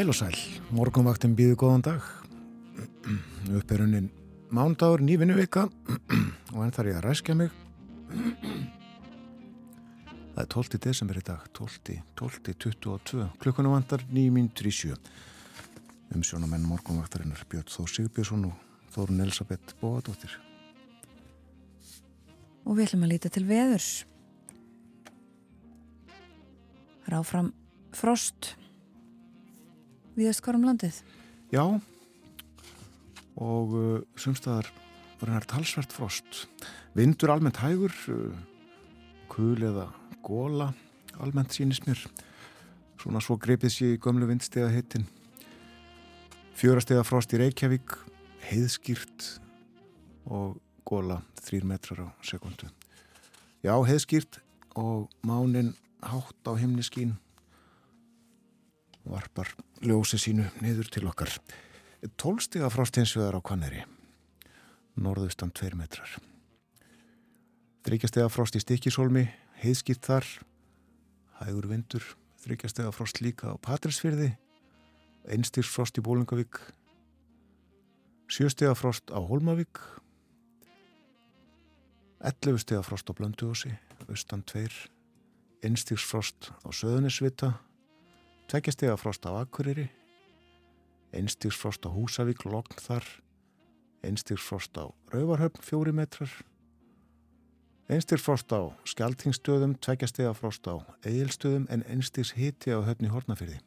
Heil og sæl, morgunvaktin býðu góðan dag, uppeirunin mándagur, nývinnu vika og enn þarf ég að ræskja mig. Það er 12. desember í dag, 12. 12. 22, klukkunum vandar 9.37. Um sjónamenn morgunvaktarinnar Björn Þór Sigbjörnsson og Þórun Elisabeth Bóadóttir. Og við ætlum að líta til veðurs. Ráfram frost viðast hvarum landið? Já og uh, sumstaðar var hennar talsvert frost. Vindur almennt hægur uh, kul eða góla almennt sínist mér. Svona svo greipið sér í gömlu vindstega hittin fjórastega frost í Reykjavík heiðskýrt og góla þrýr metrar á sekundu já heiðskýrt og mánin hátt á himniskín varpar ljósi sínu niður til okkar. Tólstiga vegar á Kvanneri, norðaustan 2 metrar. Þryggjastega frost í Stikisólmi, heiðskipt þar, hægur vindur, þryggjastega frost líka á Patrísfyrði, einstýrs frost í Bólingavík, sjöstega frost á Holmavík, 11 stega frost á Blönduósi, austan 2, einstýrs frost á Söðunisvita, tveggjastega frost á Akureyri, einstigsfrost á Húsavík, Logn þar, einstigsfrost á Rauvarhöfn, fjóri metrar, einstigsfrost á Skeltingstöðum, tveggjastega frost á Egilstöðum en einstigs hiti á höfni Hortnafyrði.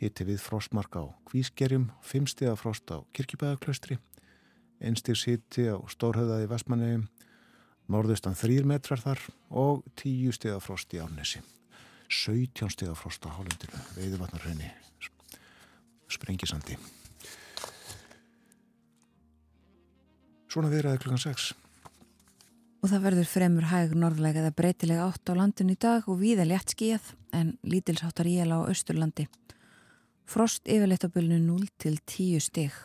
Hiti við frostmark á Kvískerjum, fimmstega frost á Kirkibæðaklaustri, einstigs hiti á Stórhauðaði Vestmannegjum, norðustan þrýr metrar þar og tíu stega frost í Árnesi. 17 steg af frost á hálendinu veiðvatnarhraunni sprengisandi Svona viðraði klukkan 6 Og það verður fremur hæg norðlega eða breytilega átt á landinu í dag og víða létt skíjað en lítilsáttar íl á Östurlandi. Frost yfirleitt á bylnu 0 til 10 steg.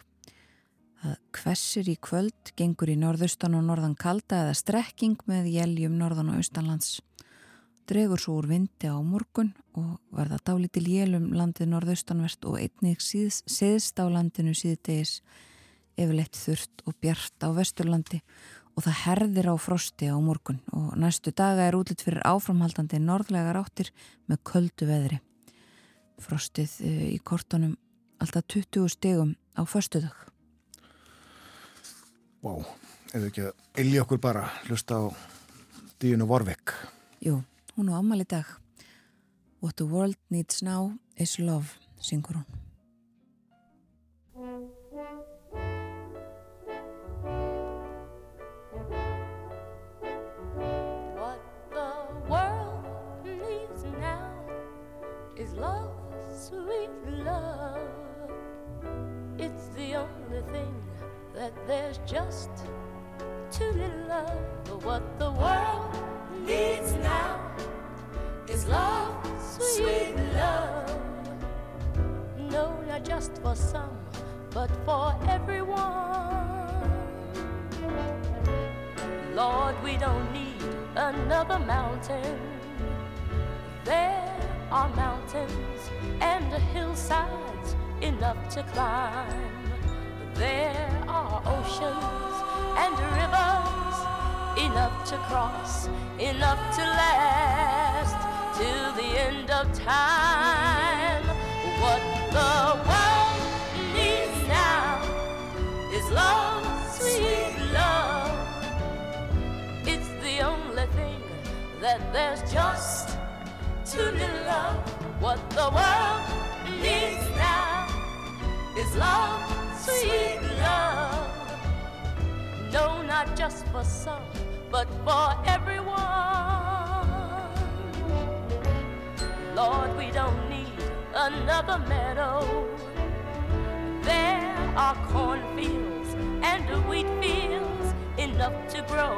Það kvessir í kvöld, gengur í norðaustan og norðan kalda eða strekking með jæljum norðan og austanlands dregur svo úr vindi á morgun og verða dálítil jélum landið norðaustanvert og einnig síðst á landinu síðdegis yfirleitt þurft og bjart á vesturlandi og það herðir á frosti á morgun og næstu daga er útlitt fyrir áframhaldandi norðlega ráttir með köldu veðri. Frostið eh, í kortunum alltaf 20 stegum á förstudag. Vá, wow. eða ekki að ilja okkur bara hlusta á díunu Vorvik? Jú. Hún á ammali dag. What the world needs now is love, syngur hún. What the world needs now is love, sweet love. It's the only thing that there's just too little of. What the world needs now is love, sweet love. No, not just for some, but for everyone. Lord, we don't need another mountain. There are mountains and hillsides enough to climb. There are oceans and rivers enough to cross, enough to last till the end of time. What the world needs now is love, sweet love. It's the only thing that there's just too little of. What the world needs now is love, sweet love. No, not just for some, but for everyone. Lord, we don't need another meadow. There are cornfields and wheat fields enough to grow.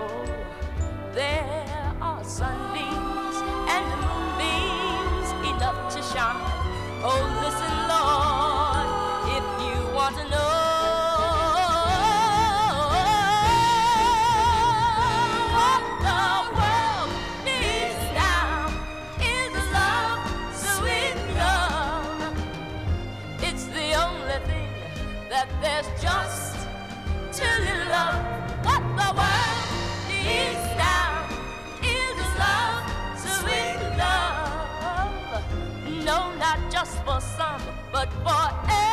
There are sunbeams and moonbeams enough to shine. Oh, listen, Lord, if you want to know. Just for some, but for the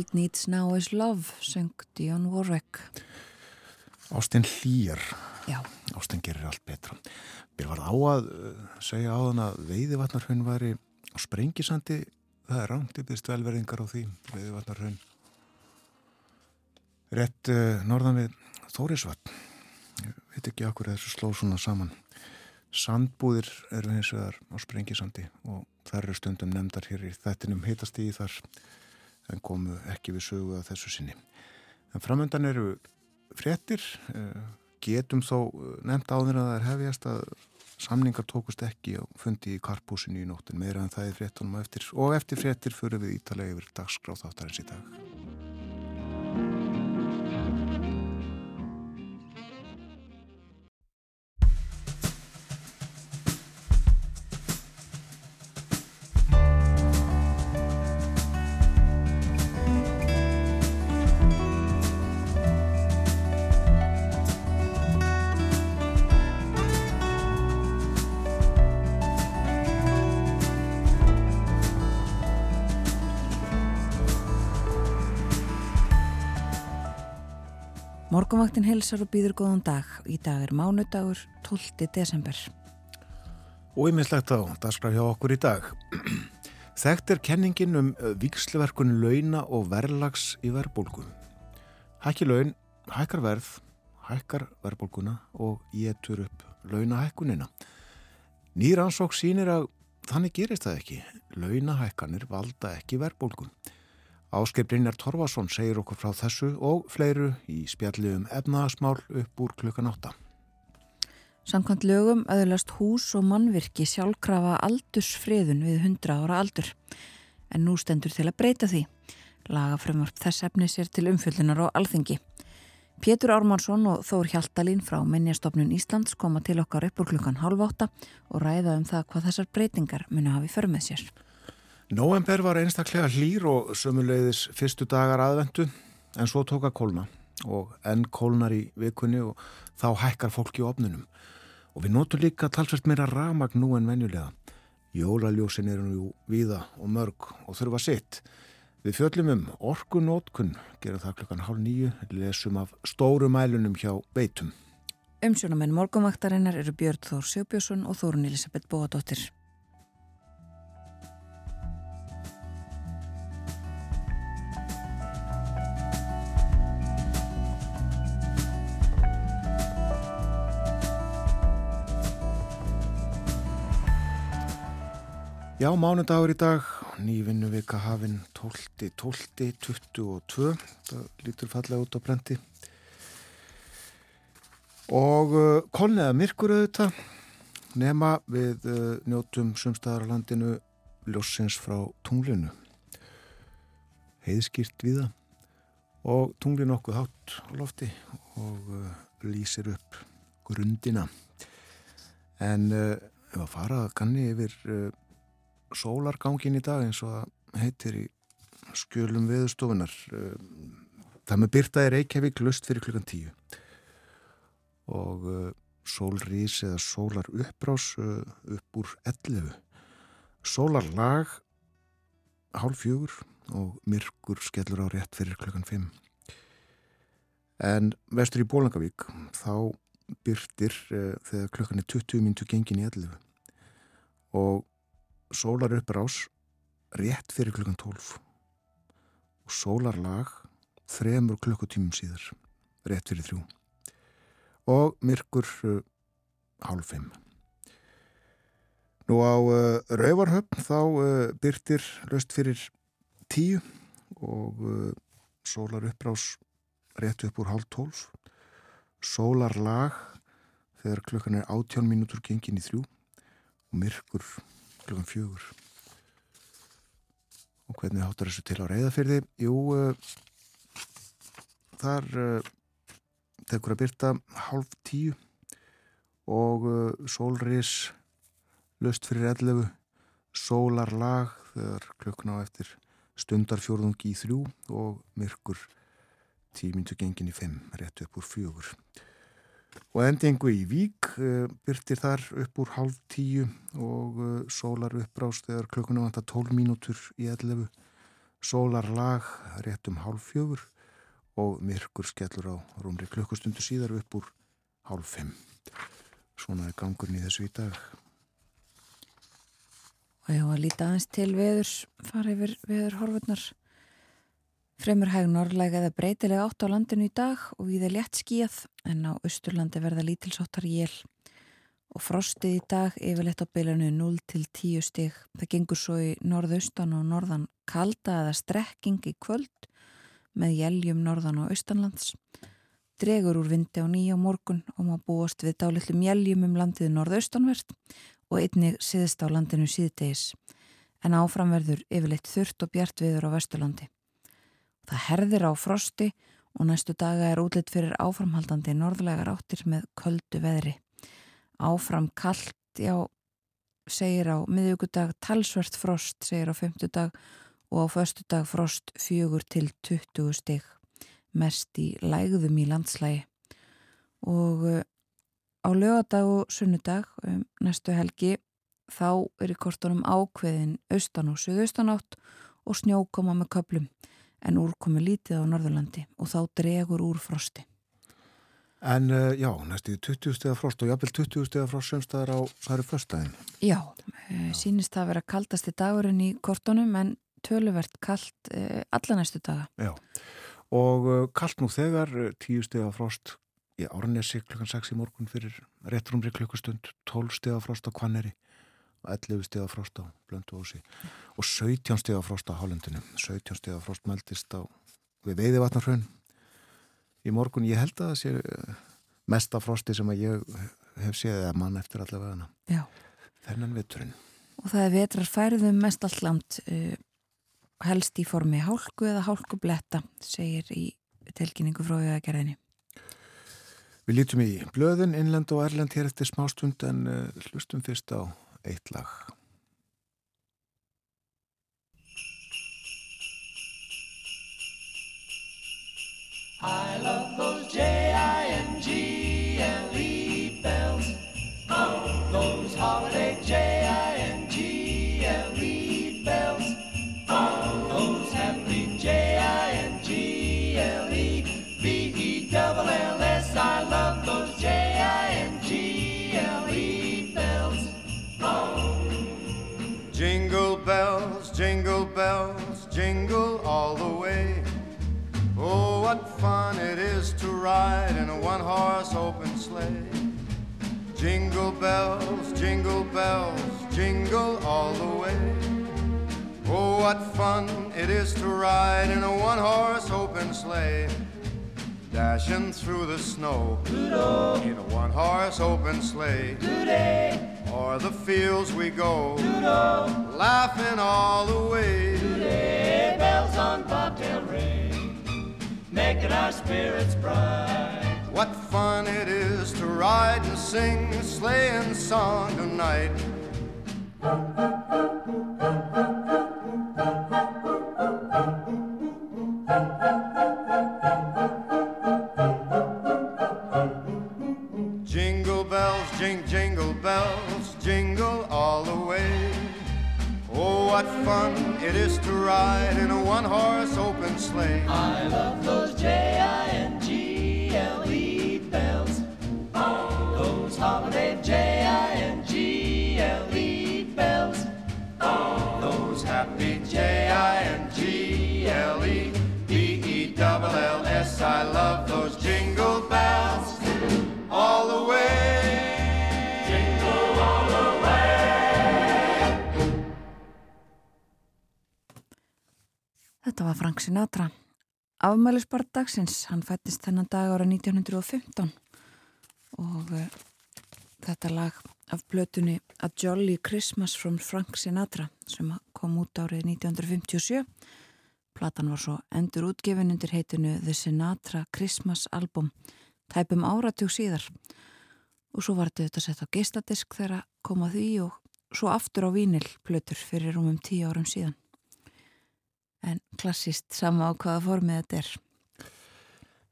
world needs now is love, söng Dionne Warwick. Ástin hlýjar. Já. Ástin gerir allt betra. Mér var á að uh, segja á þann að veiðivatnarhraun væri á sprengisandi. Það er rámt, ég byrst velverðingar á því, veiðivatnarhraun. Rett uh, norðan við Þórisvatn. Ég veit ekki okkur þessu sló svona saman. Sandbúðir eru hins vegar á sprengisandi og þar eru stundum nefndar hér í þettinum hitast í þar en komu ekki við sögu að þessu sinni. En framöndan eru fréttir, eh, getum þó eh, nefnt áður að það er hefjast að samningar tókust ekki og fundi í karpúsinu í nóttin meira en það er fréttunum eftir og eftir fréttir fyrir við ítalega yfir dagskráð þáttarins í dag. Morgonvaktin helsar og býður góðan dag. Í dag er mánudagur 12. desember. Og ymislegt á dagskraf hjá okkur í dag. Þekkt er kenningin um eh, viksleverkun launa og verðlags í verðbólgu. Hækki laun, hækkar verð, hækkar verðbólguna og getur upp launahækkunina. Nýransók sínir að þannig gerist það ekki. Launahækkanir valda ekki verðbólgun. Áskei Brynjar Torfason segir okkur frá þessu og fleiru í spjalli um efnaðasmál upp úr klukkan átta. Samkvæmt lögum öðlast hús og mannvirki sjálfkrafa aldursfriðun við 100 ára aldur. En nú stendur til að breyta því. Lagafrömmar þess efnis er til umfyllunar og alþengi. Pétur Ármansson og Þór Hjaltalín frá Minnjastofnun Íslands koma til okkar upp úr klukkan halv átta og ræða um það hvað þessar breytingar muni hafi för með sér. Nóember var einstaklega hlýr og sömuleiðis fyrstu dagar aðvendu en svo tók að kólna og enn kólnar í vikunni og þá hækkar fólki á opnunum. Og við notum líka talsvært meira ramag nú en venjulega. Jólaljósin eru nú víða og mörg og þurfa sitt. Við fjöllum um orkunótkun, gera það klukkan hálf nýju, lesum af stóru mælunum hjá beitum. Umsjónamenn morgunvaktarinnar eru Björn Þór Sjóbjörnsson og Þórun Elisabeth Bóadóttir. Já, mánudagur í dag, nývinnu vika hafinn 12, 12, 22, það lítur fallega út á brendi. Og uh, kolniða myrkur auðvitað, nema við uh, njótum sumstaðar á landinu ljósins frá tunglinu. Heiðskýrt viða og tunglin okkur hátt á lofti og uh, lýsir upp grundina. En uh, ef að fara ganni yfir uh, sólargangin í dag eins og það heitir í skjölum viðstofunar það með byrta er Reykjavík lust fyrir klukkan tíu. Og uh, sólrís eða sólar uppbrás uh, upp úr 11 sólarlag hálf fjögur og myrkur skellur á rétt fyrir klukkan 5 en vestur í Bólangavík þá byrtir þegar klukkan er 20 mintu gengin í 11 og sólar upprás rétt fyrir klukkan 12 og sólarlag þremur klukkutímum síðar rétt fyrir þrjú. Og myrkur uh, hálf fimm. Nú á uh, Rauvarhöfn þá uh, byrtir löst fyrir tíu og sólar upprás rétt upp úr hálf tólf. Sólarlag þegar klukkan er átján mínútur gengin í þrjú og myrkur klukkan fjögur. Og hvernig hátar þessu til á reyðafyrði jú uh, þar uh, tekur að byrta hálf tíu. Og uh, sólris löst fyrir 11 sólarlag þegar klukkna á eftir stundarfjórðungi í þrjú og myrkur tímindu gengin í fimm rétt upp úr fjögur og endingu í vík uh, byrtir þar upp úr hálf tíu og uh, sólar upprást þegar klukkuna vantar 12 mínútur í 11 sólar lag rétt um hálf fjögur og myrkur skellur á rúmri klukkustundu síðar upp úr hálf fimm. Svona er gangurinn í þessu í dag. Og var að líta aðeins til veðurs fara yfir veður horfurnar Fremur hæg norrlæg eða breytilega átt á landinu í dag og við er létt skíjað en á Östurlandi verða lítilsáttar jél og frostið í dag yfirleitt á bylanu 0 til 10 stig. Það gengur svo í norðaustan og norðan kalda eða strekking í kvöld með jæljum norðan og austanlands. Dregur úr vindi á nýja morgun og má búast við dálittlum jæljum um landið norðaustanvert og einnig siðst á landinu síðdegis en áframverður yfirleitt þurft og bjart viður á Vesturlandi. Það herðir á frosti og næstu daga er útlitt fyrir áframhaldandi norðlegar áttir með köldu veðri. Áfram kallt, já, segir á miðugudag talsvert frost, segir á femtudag og á föstudag frost fjögur til 20 stygg, mest í lægðum í landslægi. Og uh, á lögadag og sunnudag, um, næstu helgi, þá er í kortunum ákveðin austan og suðaustanátt og snjókoma með köplum en úrkomi lítið á Norðurlandi og þá dregur úr frosti. En uh, já, næstu 20 steg af frost og jáfnvel 20 steg af frost semstæðar á særi förstæðin. Já, uh, sínist það að vera kaldasti dagurinn í kortunum en töluvert kald uh, alla næstu daga. Já, og kald nú þegar 10 steg af frost í Árnesi klukkan 6 í morgun fyrir réttrumri klukkustund, 12 steg af frost á Kvanneri 11 stíða frost á Blönduósi og 17 stíða frost á Hálendinu. 17 stíða frost meldist á við veiði vatnarhraun í morgun ég held að það sé eh, mesta frosti sem að ég hef séð eða mann eftir allavega þennan veturinn. Og það er vetrar færðum mest allt land uh, helst í formi hálku eða hálkubletta segir í tilkynningu frá viðagerðinni Við lítum í blöðin, innland og erland hér eftir smástund en uh, hlustum fyrst á eitt lag. I love those J-I-N-G-L-E bells those holiday bells, jingle all the way Oh, what fun it is to ride in a one horse open sleigh. Jingle bells, jingle bells, jingle all the way. Oh, what fun it is to ride in a one horse open sleigh. Dashing through the snow Doodle. in a one horse open sleigh. Doodle. O'er the fields we go, Doodle. laughing all the way. Doodle. Bells on bobtail ring making our spirits bright. What fun it is to ride and sing a sleighing song tonight. what fun it is to ride in a one horse open sleigh. I love those J I N G L E bells. Those holiday J I N G L E bells. Those happy J I N G L E B E double L S. I love those Þetta var Frank Sinatra. Afmælisbart dagsins, hann fættist þennan dag ára 1915 og uh, þetta lag af blötunni A Jolly Christmas from Frank Sinatra sem kom út árið 1957. Platan var svo endur útgefin undir heitinu The Sinatra Christmas Album tæpum áratug síðar og svo var þetta sett á geistadisk þegar komað því og svo aftur á vínil blötur fyrir um um tíu árum síðan en klassist sama á hvaða formið þetta er.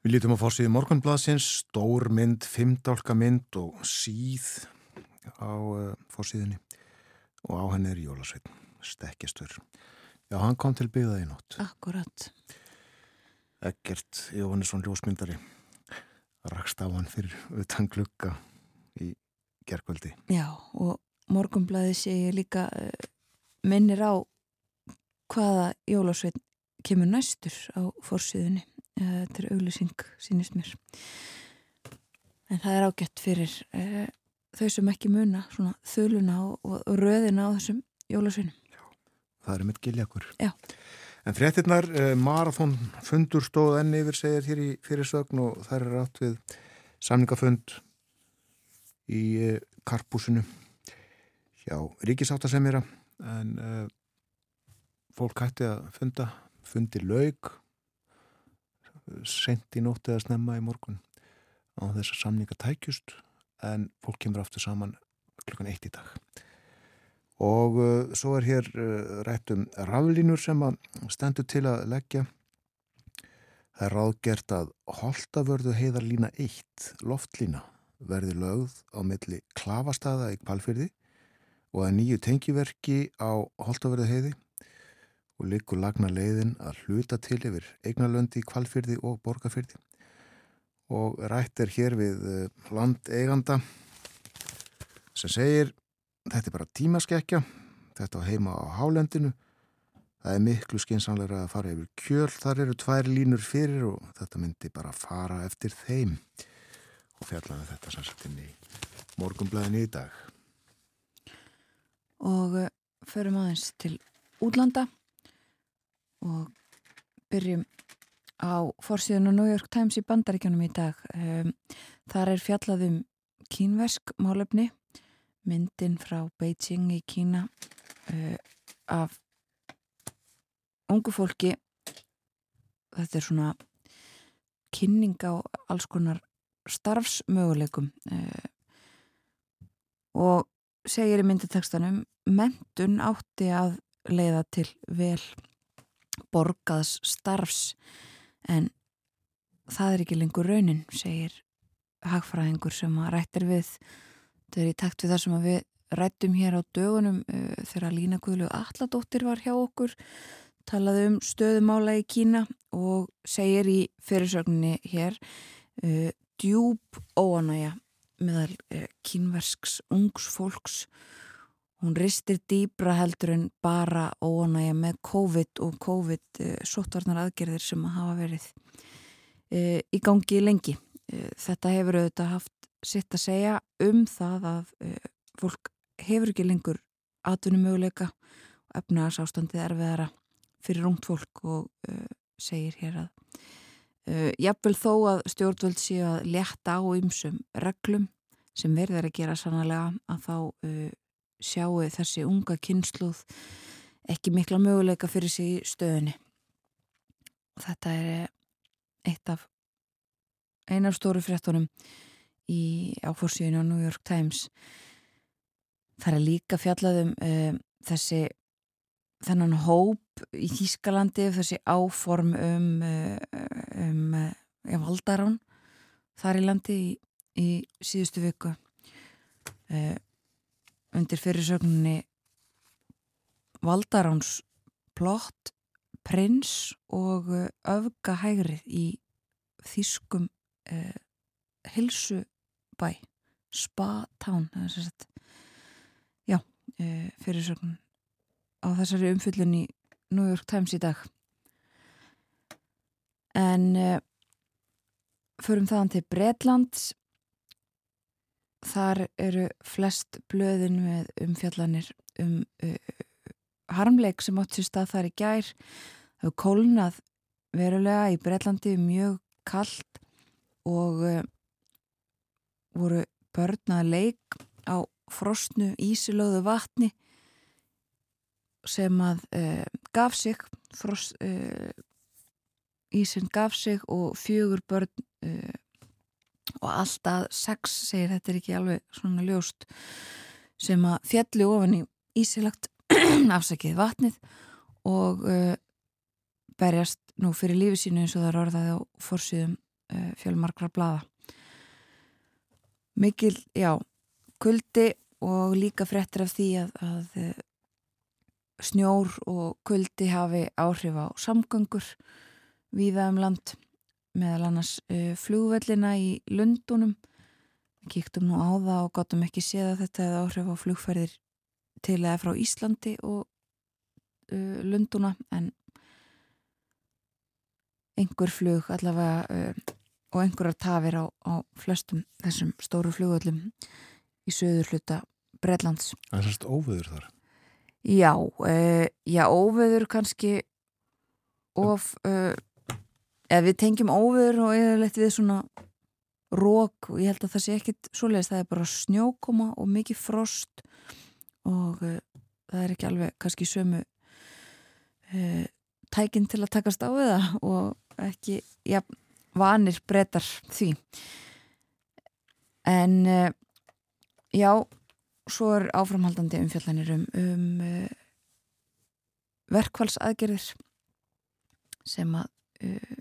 Við lítum á fórsíðu morgunbladsins, stór mynd, fimmdálka mynd og síð á uh, fórsíðunni og á henni er Jólasveitn, stekkjastur. Já, hann kom til byggða í nótt. Akkurat. Ekkert Jóhannesson ljósmyndari rakst á hann fyrir utan glukka í gerkvöldi. Já, og morgunblæði sé ég líka uh, minnir á hvaða Jólasveitn kemur næstur á fórsíðunni. Uh, þetta er auglýsing, sínist mér. En það er ágætt fyrir uh, þau sem ekki muna, svona þöluna og, og, röðina á þessum Jólasveinum. Það er mitt giljakur. Já. En fréttinnar, uh, marathón fundur stóð enn yfir segir hér í fyrirsögn og það er átt við samningafund í karpúsinu hjá Ríkisáttasemjara en fólk hætti að funda fundi laug sent í nótt eða snemma í morgun á þess að samninga tækjust en fólk kemur aftur saman klukkan eitt í dag. Og uh, svo er hér uh, rætt um raflínur sem að stendur til að leggja. Það er ráðgert að Holtavörðu heiðarlína 1 loftlína verði lögð á milli klafastada í Kvalfyrði og að nýju tengiverki á Holtavörðu heiði og likur lagna leiðin að hluta til yfir eignalöndi í kvalfyrði og borgarfyrði og rætt er hér við landeiganda sem segir þetta er bara tímaskekkja þetta á heima á hálendinu. Það er miklu skinsanlega að fara yfir kjöl þar eru tvær línur fyrir og þetta myndi bara fara eftir þeim. Og fjallaði þetta sannsættin í morgumblæðin í dag. Og förum aðeins til útlanda og byrjum á fórsíðun og New York Times í bandaríkjanum í dag. Um, þar er fjallað um kínversk málefni, myndin frá Beijing í Kína uh, af ungu fólki. Þetta er svona kynning á alls konar starfsmöguleikum uh, og segir í mynditekstanum mentun átti að leiða til vel borgaðs starfs en það er ekki lengur raunin, segir hagfræðingur sem að rættir við. Þetta er í takt við það sem við rættum hér á dögunum uh, þegar Lína Guðlu Alladóttir var hjá okkur talaði um stöðumála í Kína og segir í fyrirsögninni hér uh, djúb óanæja meðal uh, kínversks ungs fólks Hún ristir dýbra heldur en bara óanægja með COVID og COVID uh, sóttvarnar aðgerðir sem að hafa verið uh, í gangi lengi. Uh, þetta hefur auðvitað haft sitt að segja um það að fólk hefur ekki lengur atvinnumöguleika og efnaðars ástandið erfiðara fyrir rungt fólk og segir hér að jafnvel þó að stjórnvöld séu að létta á ymsum reglum sem verður að gera sannlega að þá sjáu þessi unga kynsluð ekki mikla möguleika fyrir sig í stöðunni. Þetta er eitt af einar stóru fréttunum í áforsíðinu á New York Times. Það er líka fjallaðum uh, eh, þessi þennan hóp í Þískalandi þessi áform um uh, um uh, valdarán þar í landi í, í síðustu viku undir fyrirsögninni Valdaráns plott, prins og uh, öfgahægrið í þýskum uh, hilsubæ Spa-town já, uh, fyrirsögn á þessari umfyllun í New York Times í dag. En uh, förum þaðan til Breitlands Þar eru flest blöðin með umfjallanir um uh, harmleik sem átt sér stað þar í gær. hefur kólnað verulega í Breitlandi mjög kallt og uh, voru börn að leik á frostnu ísilöðu vatni sem að uh, gaf sig frost, uh, ísin gaf sig og fjögur börn uh, og alltaf sex segir þetta er ekki alveg svona ljóst sem að fjalli ofan í ísilagt afsakið vatnið og berjast nú fyrir lífi sínu eins og það er orðaði á fórsýðum fjölmarkra blada mikil, já kuldi og líka frettir af því að, að snjór og kuldi hafi áhrif á samgöngur viða um land meðal annars uh, flugvellina í Lundunum kíktum nú á það og gottum ekki séð að þetta hefði áhrif á flugferðir til eða frá Íslandi og uh, Lunduna en einhver flug allavega uh, og einhverjar tafir á, á flestum þessum stóru flugvellum í söður hluta Breitlands Það er sérst óvöður þar. Já, uh, já, óveður kannski of, uh, eða við tengjum óveður og eða við svona rók og ég held að það sé ekkit svoleiðis, það er bara snjókoma og mikið frost og uh, það er ekki alveg kannski sömu tækinn til að takast á það og ekki, já, vanir breytar því. En já svo er áframhaldandi umfjallanir um, um uh, verkvælsaðgerðir sem að uh,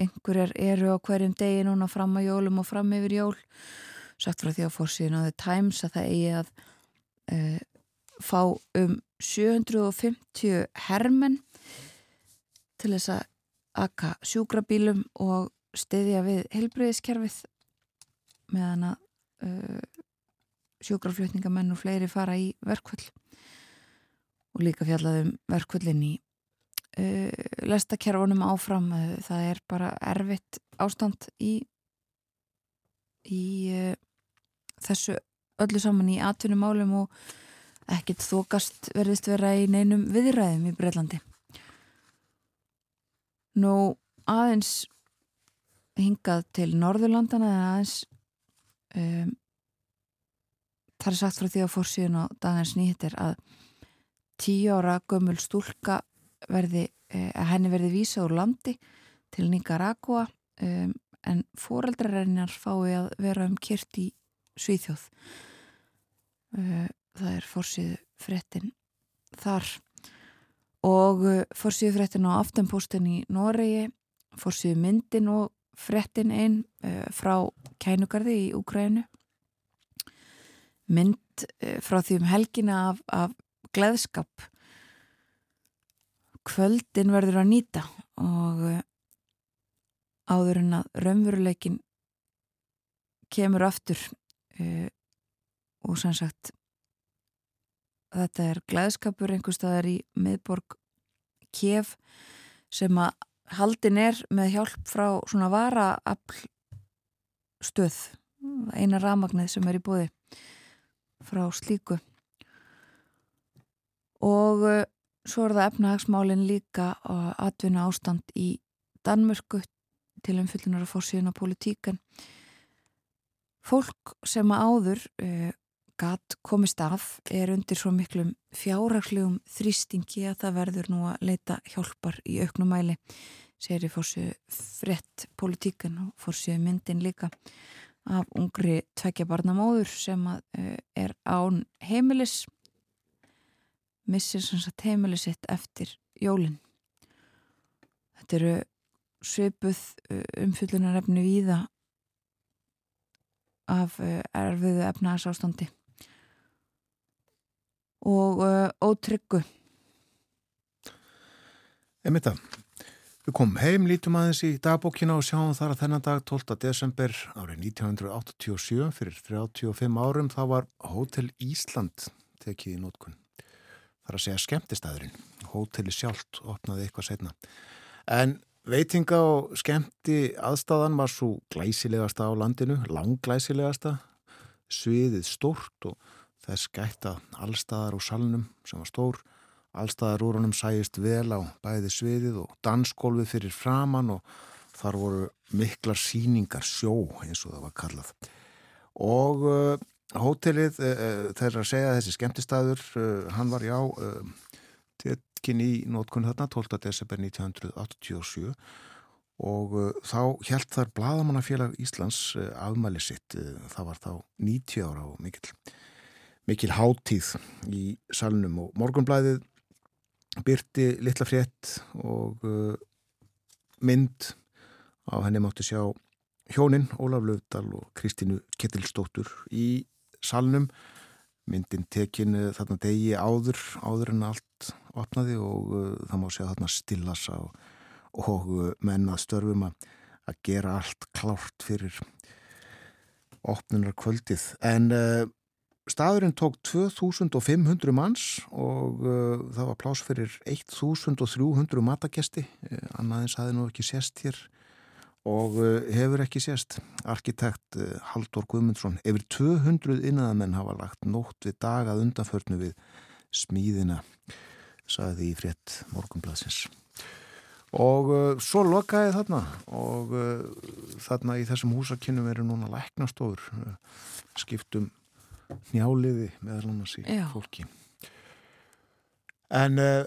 einhverjar eru á hverjum degi núna fram að jólum og fram yfir jól. Sagt frá því að fórsíðun á The Times að það eigi að uh, fá um 750 hermenn til þess að akka sjúkrabílum og stiðja við helbreyðiskerfið meðan að uh, sjúkraflutningamenn og fleiri fara í verkvöld og líka fjallaðum verkvöldin í lestakerfunum áfram það er bara erfitt ástand í í uh, þessu öllu saman í atvinnumálum og ekkert þokast verðist vera í neinum viðræðum í Breitlandi Nú aðeins hingað til Norðurlandana en aðeins um, Það er sagt frá því að fórsíðun á dagins nýttir að tíu ára gömul stúlka verði, eh, að henni verði vísa úr landi til Nicaragua um, en fóreldrarennar fái að vera um kyrkt í Svíþjóð. Uh, það er fórsíðu frettin þar og uh, fórsíðu frettin á aftenpóstin í Noregi, fórsíðu myndin og frettin einn uh, frá kænugarði í Úkrænu mynd eh, frá því um helgina af, af gleðskap kvöldin verður að nýta og eh, áður en að raunveruleikin kemur aftur uh, og sann sagt þetta er gleðskapur einhver staðar í miðborg kef sem að haldin er með hjálp frá svona varaafl stöð eina ramagnið sem er í bóði frá slíku. Og uh, svo er það efnahagsmálin líka að atvinna ástand í Danmörku til umfyllunar að fórsíðun á politíkan fólk sem að áður uh, gatt komist af er undir svo miklum fjárhagslegum þrýstingi að það verður nú að leita hjálpar í auknumæli segir í fórsíðu frett politíkan og fórsíðu myndin líka af ungri tveggjabarnamóður sem uh, er án heimilis missir sannsagt heimilisitt eftir jólinn þetta eru svipuð umfyllunarefni víða af erfiðu efnahagsástandi og ótryggu Emita Við komum heim, lítum aðeins í dagbókina og sjáum þar að þennan dag 12. desember árið 1987 fyrir 35 árum þá var Hótel Ísland tekið í nótkun. Það er að segja skemmtistæðurinn. Hóteli sjálft opnaði eitthvað setna. En veitinga og skemmti aðstæðan var svo glæsilegasta á landinu, langglæsilegasta, sviðið stort og þess gætta allstæðar og salnum sem var stór Allstaðar úr honum sæist vel á bæði sviðið og dansgólfið fyrir framann og þar voru miklar síningar sjó eins og það var kallað. Og uh, hótelið uh, þeirra að segja þessi skemmtistæður, uh, hann var já tekinn í nótkunn þarna 12. desember 1987 og þá held þar Bladamannafélag Íslands afmæli sitt, það var þá 90 ára og mikil, mikil hátíð í salnum og morgunblæðið byrti litla frétt og mynd á henni mátti sjá hjónin Ólaf Löfdal og Kristínu Kettilstóttur í salnum. Myndin tekin uh, þarna degi áður áður en allt opnaði og uh, það má sjá þarna stillasa og, og uh, menna störfum að, að gera allt klárt fyrir opnunar kvöldið en uh, Staðurinn tók 2500 manns og uh, það var plás fyrir 1300 matagesti, annaðins hafi nú ekki sést hér og uh, hefur ekki sést. Arkitekt uh, Haldur Guðmundsson, yfir 200 innæðamenn hafa lagt nótt við dagað undanförnu við smíðina, saði í frétt morgunbladsins. Og uh, svo lokaði þarna og uh, þarna í þessum húsakinnum eru núna læknastofur, skiptum njáliði meðal annars í Já. fólki en uh,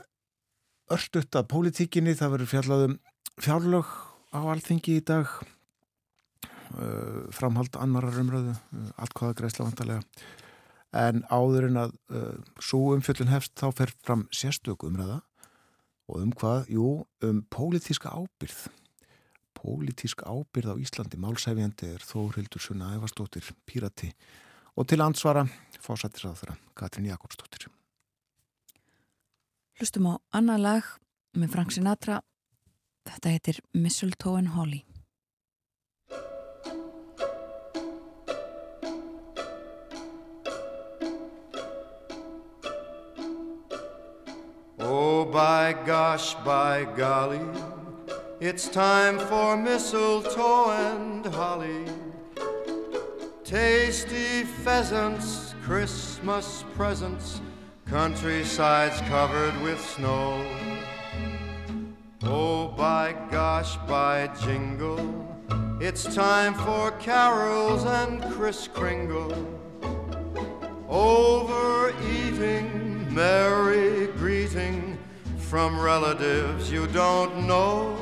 örstuðt að pólitíkinni það verður fjallaðum fjárlög á alþingi í dag. Uh, framhald annarar umröðu uh, allt hvaða greiðsla vantarlega en áður en að svo umfjöldun hefst þá fer fram sérstök umröða og um hvað, jú, um pólitíska ábyrð pólitísk ábyrð á Íslandi. Málsæfjandi er Þórildur Sunna Ævarstóttir Pírati. Og til ansvara fósættisraður Katrin Jakobsdóttir. Hlustum á annað lag með Frank Sinatra. Þetta heitir Mistletoe and Holly. Oh, by gosh, by golly, it's time for mistletoe and holly. Tasty pheasants, Christmas presents, countrysides covered with snow. Oh, by gosh, by jingle, it's time for carols and Kris Kringle. Overeating, merry greeting from relatives you don't know.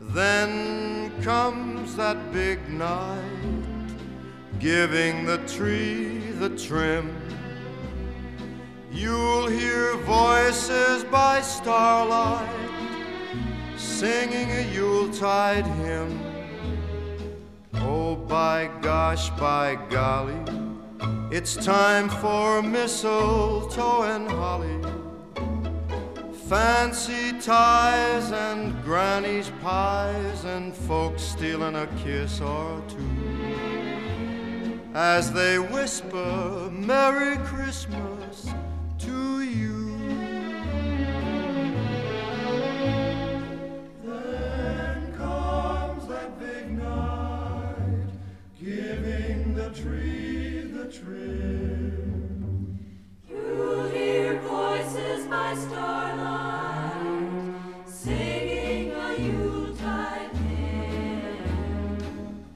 Then comes that big night giving the tree the trim. You'll hear voices by starlight singing a Yuletide hymn. Oh, by gosh, by golly, it's time for mistletoe and holly. Fancy ties and granny's pies and folks stealing a kiss or two as they whisper Merry Christmas to you.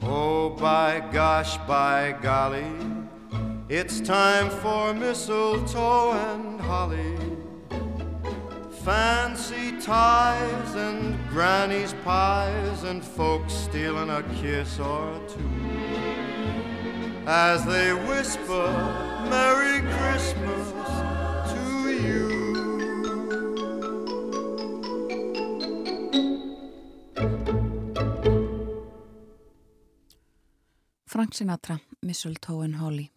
Oh, gosh, by golly, it's time for mistletoe and holly. Fancy ties and granny's pies and folks stealing a kiss or two as they whisper Merry Christmas to you. Frank Sinatra, and Holly.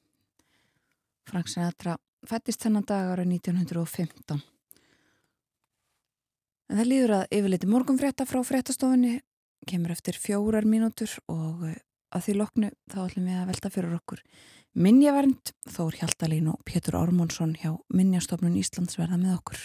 Frank Sinatra fættist þennan dag ára 1915. En það líður að yfirleiti morgunfrétta frá fréttastofunni kemur eftir fjórar mínútur og eh, að því loknu þá ætlum við að velta fyrir okkur Minjavernd, Þór Hjaltalín og Pétur Ármónsson hjá Minjastofnun Íslands verða með okkur.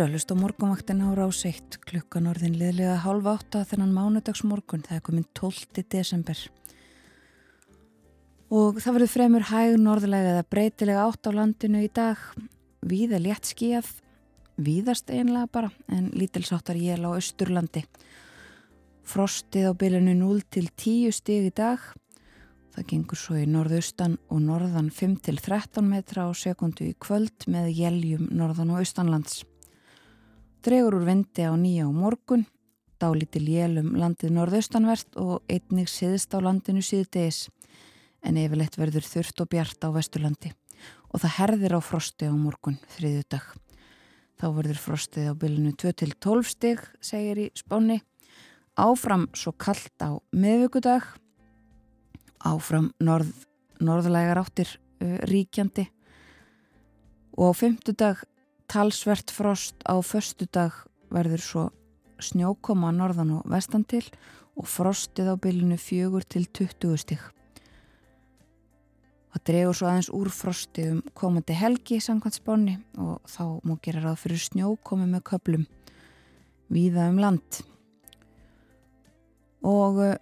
Eru að hlusta á morgunvaktin á rás 1 klukkan orðin liðlega halv átta þennan mánudagsmorgun, það er komin 12. desember. Og það verður fremur hæg norðlega eða breytilega átt á landinu í dag, víða létt skíjað, víðast einlega bara, en lítilsáttar jél á Östurlandi. Frostið á bylunu 0 til 10 stig í dag, það gengur svo í norðaustan og norðan 5 til 13 metra á sekundu í kvöld með jéljum norðan og austanlands. Dregur úr vindi á nýja á morgun, dálítil jélum landið norðaustanvert og einnig siðst á landinu síðdegis, en yfirleitt verður þurft og bjart á vesturlandi og það herðir á frosti á morgun þriðu dag. Þá verður frostið á bylunu 2-12 stig, segir í spáni, áfram svo kallt á meðvöggudag, áfram norð, norðlegar áttir uh, ríkjandi og á fymtudag talsvert frost á förstu dag verður svo snjókoma norðan og vestan til og frostið á bylunu fjögur til 20 stík. Það dregur svo aðeins úr frosti um komandi helgi samkvæmt spáni og þá múi gera ráð fyrir snjókomi með köplum víða um land. Og uh,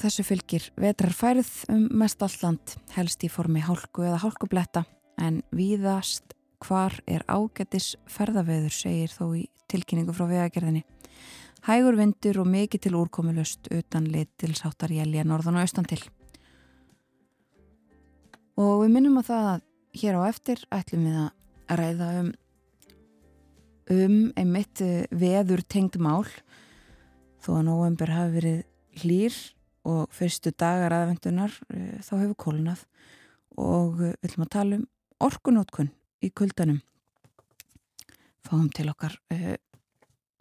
þessu fylgir vetrarfærið um mest allt land helst í formi hálku eða hálkubletta en víðast hvar er ágættis ferðaveður, segir þó í tilkynningu frá vegagerðinni. Hægur vindur og mikið til úrkomulust utan lit til sáttarjælja norðan og austan til. Og við minnum á það að hér á eftir ætlum við að ræða um, um einmitt eh, veður tengd mál þó að november hafi verið hlýr og fyrstu dagar aðvendunar eh, þá hefur kólunað og eh, við ætlum að tala um orkunótkun í kuldanum. Fáum til okkar uh,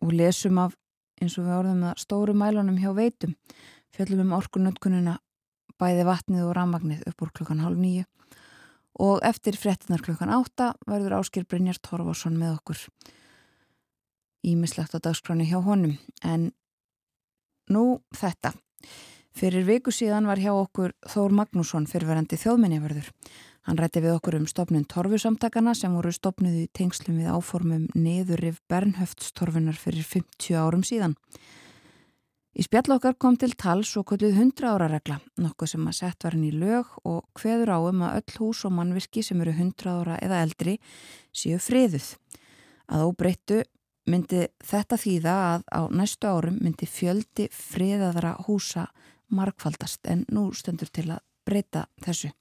og lesum af eins og við orðum að stóru mælunum hjá veitum. Fjöllum um orkunötkununa bæði vatnið og rammagnið upp úr klukkan hálf nýju og eftir frettinar klukkan átta verður Áskir Brynjar Torfarsson með okkur. Ímislegt á dagskráni hjá honum. En nú þetta. Fyrir viku síðan var hjá okkur Þór Magnússon fyrirverandi þjóðminniverður Hann rætti við okkur um stopnun torfusamtakana sem voru stopnuð í tengslum við áformum neðurif Bernhöftstorfunar fyrir 50 árum síðan. Í spjall okkar kom til tals og kvölduð 100 ára regla, nokkuð sem að sett var henni í lög og hveður á um að öll hús og mannvirki sem eru 100 ára eða eldri séu friðuð. Að óbreyttu myndi þetta þýða að á næstu árum myndi fjöldi friðaðra húsa markfaldast en nú stendur til að breyta þessu.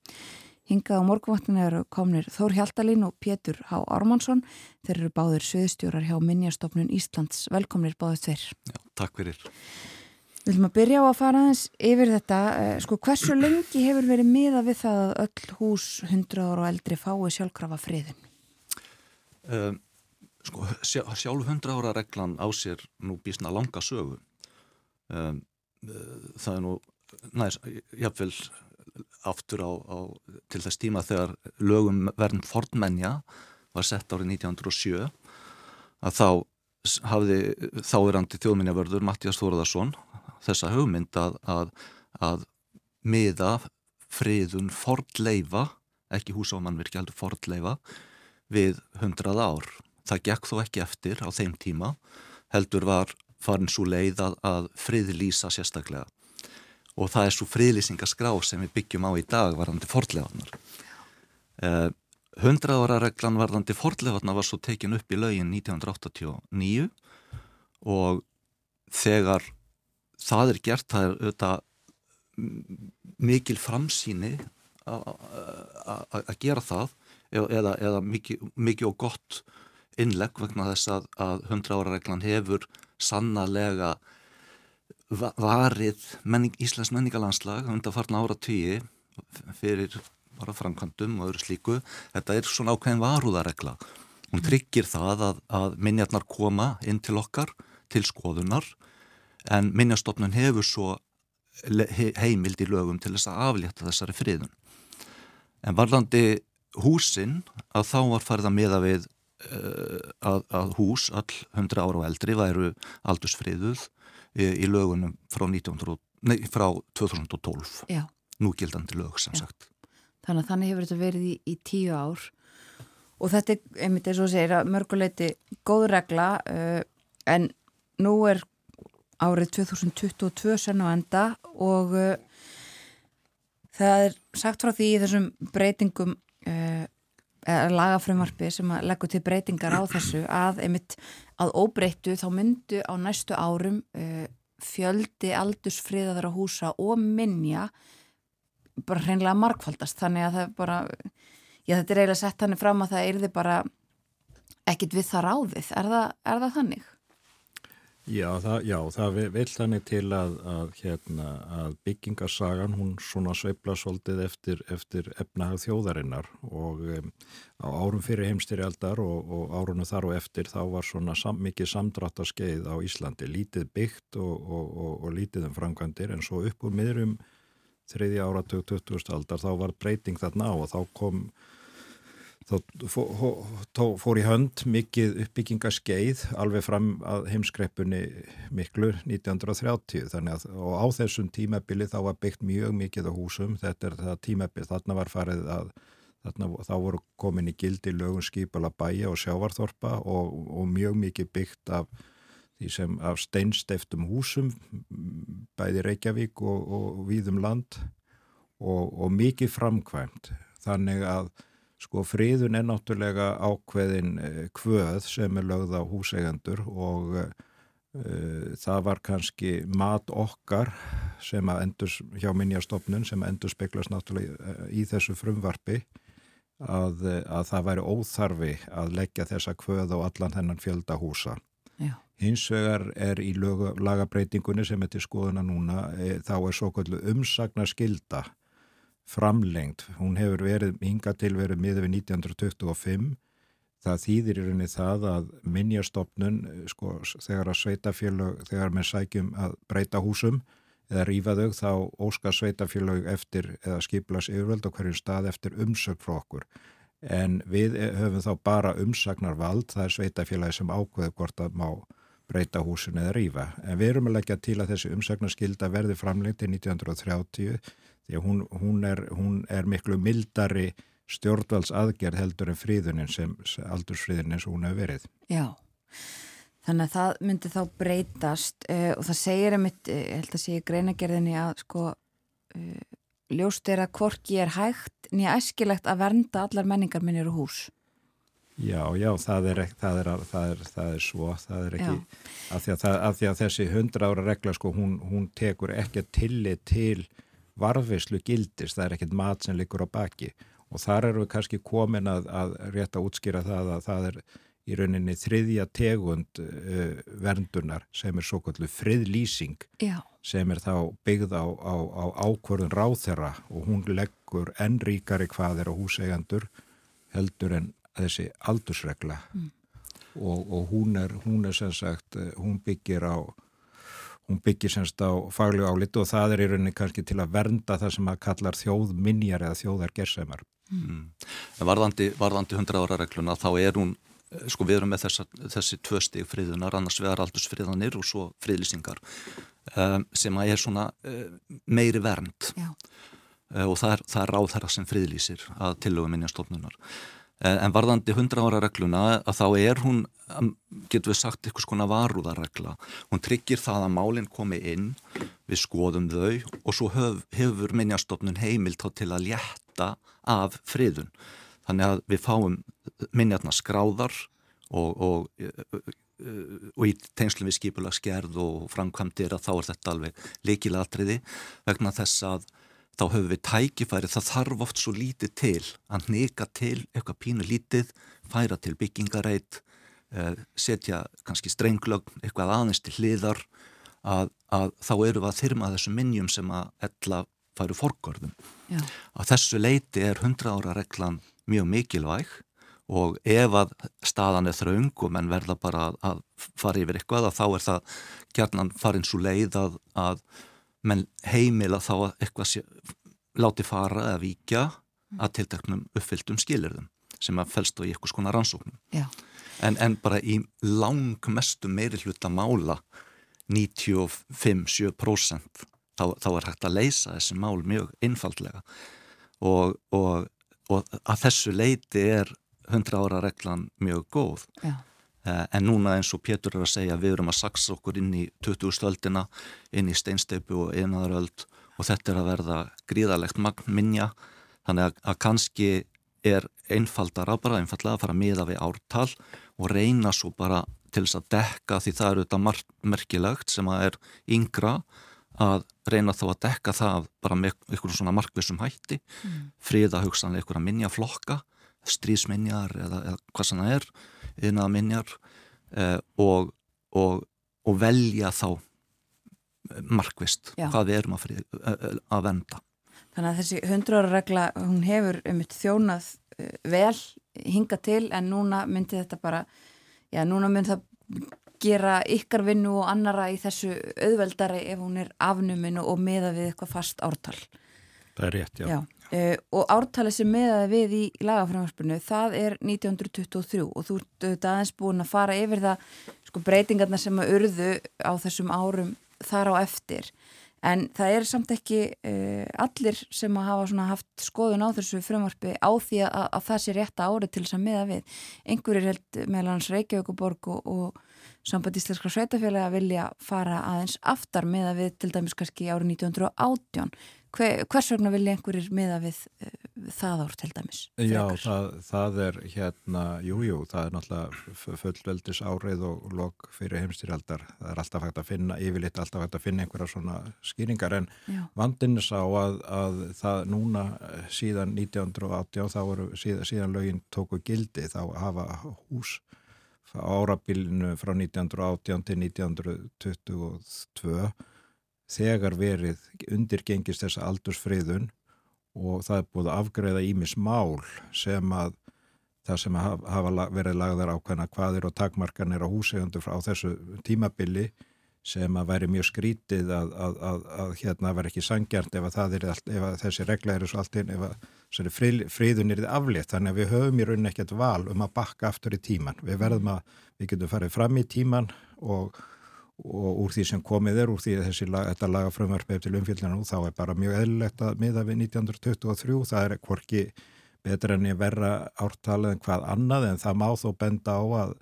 Hingað á morgunvaktinu eru komnir Þór Hjaltalín og Pétur H. Ármannsson. Þeir eru báðir söðstjórar hjá Minjastofnun Íslands. Velkomnir báðið tveir. Já, takk fyrir. Við viljum að byrja á að fara aðeins yfir þetta. Eh, sko, hversu lengi hefur verið miða við það að öll hús 100 ára og eldri fái sjálfkrafa friðin? Um, sko, sjálf 100 ára reglan á sér nú bísna langa sögu. Um, það er nú næst, jáfnveil aftur á, á til þess tíma þegar lögum verðn fornmenja var sett árið 1907 að þá hafði þáirandi þjóðminjavörður Mattias Þóraðarsson þessa hugmynd að, að, að miða friðun fordleifa, ekki húsámanvirkja heldur fordleifa við hundrað ár. Það gekk þó ekki eftir á þeim tíma heldur var farin svo leið að, að friðlýsa sérstaklega og það er svo friðlýsingaskrá sem við byggjum á í dag varðandi fordlegaðnar. Eh, 100 ára reglan varðandi fordlegaðnar var svo tekin upp í laugin 1989 og þegar það er gert, það er auðvitað mikil framsýni að gera það eða, eða mikið, mikið og gott innlegg vegna þess að, að 100 ára reglan hefur sannarlega varið menning, Íslands menningalandslag undan farna ára tíi fyrir bara framkvæmdum og öðru slíku. Þetta er svona ákveðin varúðaregla hún tryggir það að, að minjarnar koma inn til okkar til skoðunar en minjastofnun hefur svo heimild í lögum til þess að aflétta þessari friðun. En varlandi húsin að þá var farið að miða við uh, að, að hús all 100 ára og eldri væru aldursfriðuð í lögunum frá, 1900, nei, frá 2012 Já. núgildandi lög sem Já. sagt Þannig að þannig hefur þetta verið í, í tíu ár og þetta er einmitt eins og segir að mörguleiti góð regla uh, en nú er árið 2022 senn á enda og uh, það er sagt frá því í þessum breytingum uh, lagafrömmarfi sem að leggur til breytingar á þessu að einmitt að óbreyttu þá myndu á næstu árum uh, fjöldi aldursfriðaðara húsa og minja bara hreinlega markfaldast þannig að það bara já þetta er eiginlega sett hann fram að það er þið bara ekkit við það ráðið er það, er það þannig? Já, það, já, það vil þannig til að, að, hérna, að byggingarsagan hún svona sveifla svolítið eftir, eftir efnahag þjóðarinnar og um, á árum fyrir heimstyrjaldar og, og árunum þar og eftir þá var svona sam, mikið samdráttaskeið á Íslandi, lítið byggt og, og, og lítið um framkvæmdir en svo upp úr miðrum þriðja áratug 20. aldar þá var breyting þarna og þá kom þá fór í hönd mikið uppbyggingaskeið alveg fram að heimskreipunni miklu 1930 þannig að á þessum tímabili þá var byggt mjög mikið á húsum. Þetta er það tímabili, þarna var farið að þarna, þá voru komin í gildi lögun skipala bæja og sjávarþorpa og, og mjög mikið byggt af því sem af steinsteftum húsum bæði Reykjavík og, og Víðum land og, og mikið framkvæmt. Þannig að Sko fríðun er náttúrulega ákveðin kvöð sem er lögð á húseigandur og uh, það var kannski mat okkar sem að endur hjá minnjastofnun sem endur speklast náttúrulega í þessu frumvarfi að, að það væri óþarfi að leggja þessa kvöð á allan hennan fjölda húsa. Já. Hins vegar er í lög, lagabreitingunni sem er til skoðuna núna e, þá er svo kallu umsagnar skilda framlengt. Hún hefur verið, hinga til verið miður við 1925. Það þýðir í rauninni það að minnjastofnun, sko, þegar að sveitafélög, þegar með sækjum að breyta húsum eða rýfa þau, þá óskar sveitafélög eftir eða skiplas yfirvöld á hverjum stað eftir umsögn frá okkur. En við höfum þá bara umsagnar vald, það er sveitafélagi sem ákveður hvort að má breyta húsun eða rýfa. En við erum að leggja til að þessi umsagnarskilda verði framlengt til 1930 því að hún, hún, er, hún er miklu mildari stjórnvalds aðgerð heldur en fríðunin sem aldursfríðunin sem hún hefur verið. Já, þannig að það myndi þá breytast uh, og það segir einmitt, uh, ég held að sé greinagerðinni að sko uh, ljóst er að hvorki er hægt nýja æskilegt að vernda allar menningar minnir og hús. Já, já, það er, það er, það er, það er svo, það er ekki, af því, því að þessi hundra ára regla sko hún, hún tekur ekki tillit til varfislu gildist, það er ekkert mat sem liggur á baki og þar eru við kannski komin að, að rétt að útskýra það að það er í rauninni þriðja tegund uh, verndunar sem er svo kallu friðlýsing Já. sem er þá byggð á, á, á ákvörðun ráþera og hún leggur enn ríkari hvað er á húsegandur heldur en þessi aldursregla mm. og, og hún er, hún er sem sagt, uh, hún byggir á hún byggir semst á faglu álit og það er í rauninni kannski til að vernda það sem að kallar þjóðminjar eða þjóðargersemar. Mm. Varðandi, varðandi 100 ára regluna þá er hún, eh, sko við erum með þessa, þessi tvö stig friðunar, annars vegar aldursfriðanir og svo friðlýsingar um, sem að er svona um, meiri vernd uh, og það er, það er ráð þeirra sem friðlýsir að tillögum minnjastofnunar. Eh, en varðandi 100 ára regluna að þá er hún, getur við sagt, eitthvað svona varúðarregla. Hún tryggir það að málinn komi inn, við skoðum þau og svo höf, hefur minnjastofnun heimilt til að létta af friðun. Þannig að við fáum minnjarnar skráðar og, og, og í tengslum við skipulagsgerð og framkvæmdir að þá er þetta alveg leikilatriði vegna þess að þá höfum við tækifæri, það þarf oft svo lítið til að neka til eitthvað pínu lítið, færa til byggingareit, eh, setja kannski strenglögn, eitthvað aðeins til hliðar, að, að þá eru við að þyrma þessum minnjum sem að ella færu forgörðum. Já. Að þessu leiti er 100 ára reglan mjög mikilvæg og ef að staðan er þraung og menn verða bara að fara yfir eitthvað, þá er það gerðnan farin svo leið að, að menn heimila þá að eitthvað sé, láti fara eða mm. að tiltaknum uppfylltum skilirðum sem að fælst á í eitthvað skona rannsóknum en, en bara í langmestu meiri hluta mála 95-7% þá, þá er hægt að leysa þessi mál mjög einfaldlega og, og, og að þessu leiti er 100 ára reglan mjög góð Já. Eh, en núna eins og Pétur er að segja við erum að saksa okkur inn í 20. stöldina inn í steinsteipu og einaðaröld og þetta er að verða gríðalegt magn minja þannig að, að kannski er einfaldar að bara einfallega að fara miða við ártal og reyna svo bara til þess að dekka því það eru þetta merkilegt sem að er yngra að reyna þá að dekka það bara með einhvern svona markvissum hætti mm. friða hugsanlega einhverja minjaflokka strísminjar eða, eða hvað sem það er yfirnaða minjar eh, og, og, og velja þá markvist Já. hvað við erum að, frið, að venda Þannig að þessi 100 ára regla hún hefur um eitt þjónað vel hinga til en núna myndi þetta bara já núna myndi það gera ykkar vinnu og annara í þessu auðveldari ef hún er afnuminu og meða við eitthvað fast ártal Það er rétt, já, já. Uh, og ártalið sem meðaði við í lagaframhansbyrnu það er 1923 og þú ert aðeins búin að fara yfir það sko, breytingarna sem að urðu á þessum árum þar á eftir. En það er samt ekki uh, allir sem að hafa haft skoðun á þessu frumvarfi á því að, að það sé rétta árið til þess að meða við. Einhverjir held meðal hans Reykjavíkuborg og, og samband íslenskra sveitafélag að vilja fara aðeins aftar meða við til dæmis kannski árið 1918 Hver, hvers vegna vilja einhverjir miða við uh, það ár til dæmis? Já, það, það er hérna, jújú, jú, það er náttúrulega fullveldis árið og lok fyrir heimstýraldar. Það er alltaf hægt að finna, yfirleitt alltaf hægt að finna einhverja svona skýringar en vandinni sá að, að það núna eh, síðan 1980 þá eru síðan, síðan lögin tóku gildi þá hafa hús árabilinu frá 1918 til 1922 þegar verið undirgengist þessa aldursfriðun og það er búið að afgreða ímis mál sem að það sem hafa verið lagðar ákveðna hvaðir og takmarkanir á húsegundu frá þessu tímabili sem að væri mjög skrítið að, að, að, að hérna verði ekki sangjart ef, ef þessi regla er svo allt inn, ef frið, friðun er þið aflétt, þannig að við höfum í rauninni ekkert val um að bakka aftur í tíman. Við verðum að, við getum farið fram í tíman og og úr því sem komið er úr því að lag, þetta lagafrömmvarp eftir umfjöldinu þá er bara mjög eðlilegt að miða við 1923 það er hvorki betra enn í verra ártalið en hvað annað en það má þó benda á að,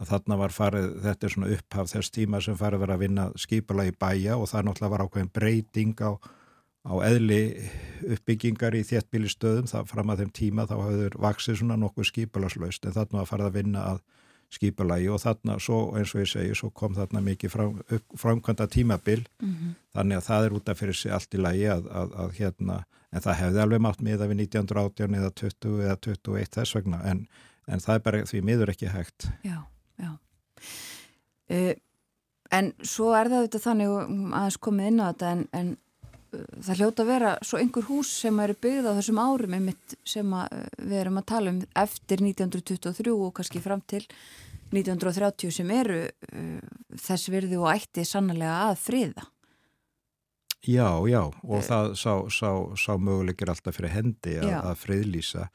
að þarna var farið, þetta er svona upphaf þess tíma sem farið verið að vinna skipula í bæja og það náttúrulega var ákveðin breyting á, á eðli uppbyggingar í þéttbílistöðum það fram að þeim tíma þá hafður vaksið svona nokkuð skipulaslaust en þarna var farið að vinna að skipulagi og þarna svo eins og ég segi svo kom þarna mikið fram, framkvæmda tímabil mm -hmm. þannig að það er út af fyrir sig allt í lagi að, að, að hérna en það hefði alveg mátt miða við 1918 eða 20 eða 21 þess vegna en, en það er bara því miður ekki hægt. Já, já. Uh, En svo er það auðvitað þannig aðeins komið inn á þetta en, en það hljóta að vera svo einhver hús sem eru byggð á þessum árum einmitt sem við erum að tala um eftir 1923 og kannski fram til 1930 sem eru uh, þess virði og ætti sannlega að friða. Já, já og uh, það sá, sá, sá möguleikir alltaf fyrir hendi að, að friðlýsa.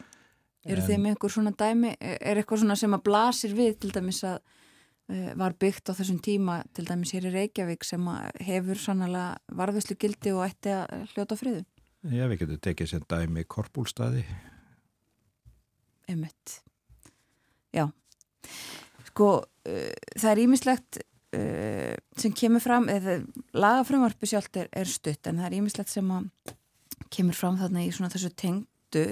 Eru en... með einhver svona dæmi, er eitthvað svona sem að blasir við til dæmis að Eh, var byggt á þessum tíma til dæmis hér í Reykjavík sem hefur sannlega varðuslu gildi og ætti að hljóta friðun. Já, við getum tekið sem dæmi korpúlstaði. Emmett. Já. Sko, uh, það er ímislegt uh, eh, sem kemur fram, eða lagafrömmarpi sjálft er, er stutt en það er ímislegt sem kemur fram þarna í svona þessu tengdu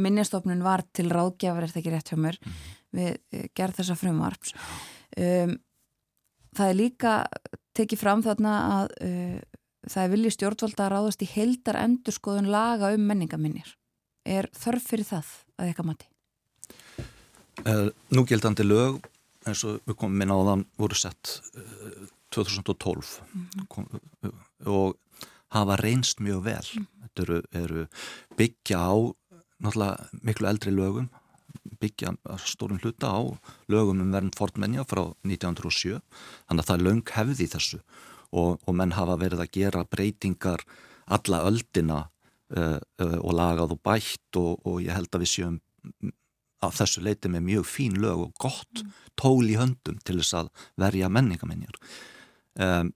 minnjastofnun var til ráðgjafar, er þetta ekki rétt hjá mér, mm. við gerð þessa frömmarps. Um, það er líka tekið fram þarna að uh, það er viljið stjórnvalda að ráðast í heldar endurskoðun laga um menningaminnir. Er þörf fyrir það að eitthvað mati? Uh, núgildandi lög eins og við komum inn á þann voru sett uh, 2012 mm -hmm. kom, og hafa reynst mjög vel. Mm -hmm. Þetta eru, eru byggja á náttúrulega miklu eldri lögum byggja stórum hluta á lögum um verðin fornmenja frá 1907 þannig að það er löng hefði þessu. Og, og menn hafa verið að gera breytingar alla öldina uh, uh, og lagað og bætt og, og ég held að við séum að þessu leiti með mjög fín lög og gott mm. tól í höndum til þess að verja menningamenjar um,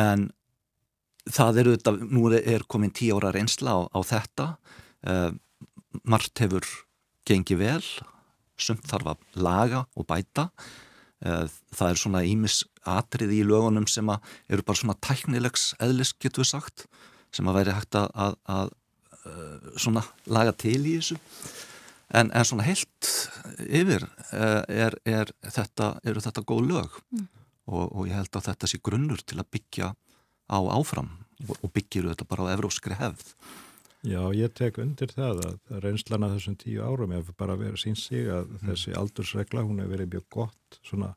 en það eru þetta, nú er komin tí ára reynsla á, á þetta. Um, margt hefur gengi vel sumt þarf að laga og bæta. Uh, það er svona ímis atrið í lögunum sem eru bara svona tæknilegs eðlis getur við sagt sem að væri hægt að, að, að uh, svona laga til í þessu. En, en svona heilt yfir uh, er, er þetta, eru þetta góð lög? Mm. og, og ég held að þetta sé grunnur til að byggja á áfram og, og byggjiru þetta bara á evróskri hefð Já, ég tek undir það að reynslana þessum tíu árum hefur bara verið síns sig að mm. þessi aldursregla, hún hefur verið mjög gott svona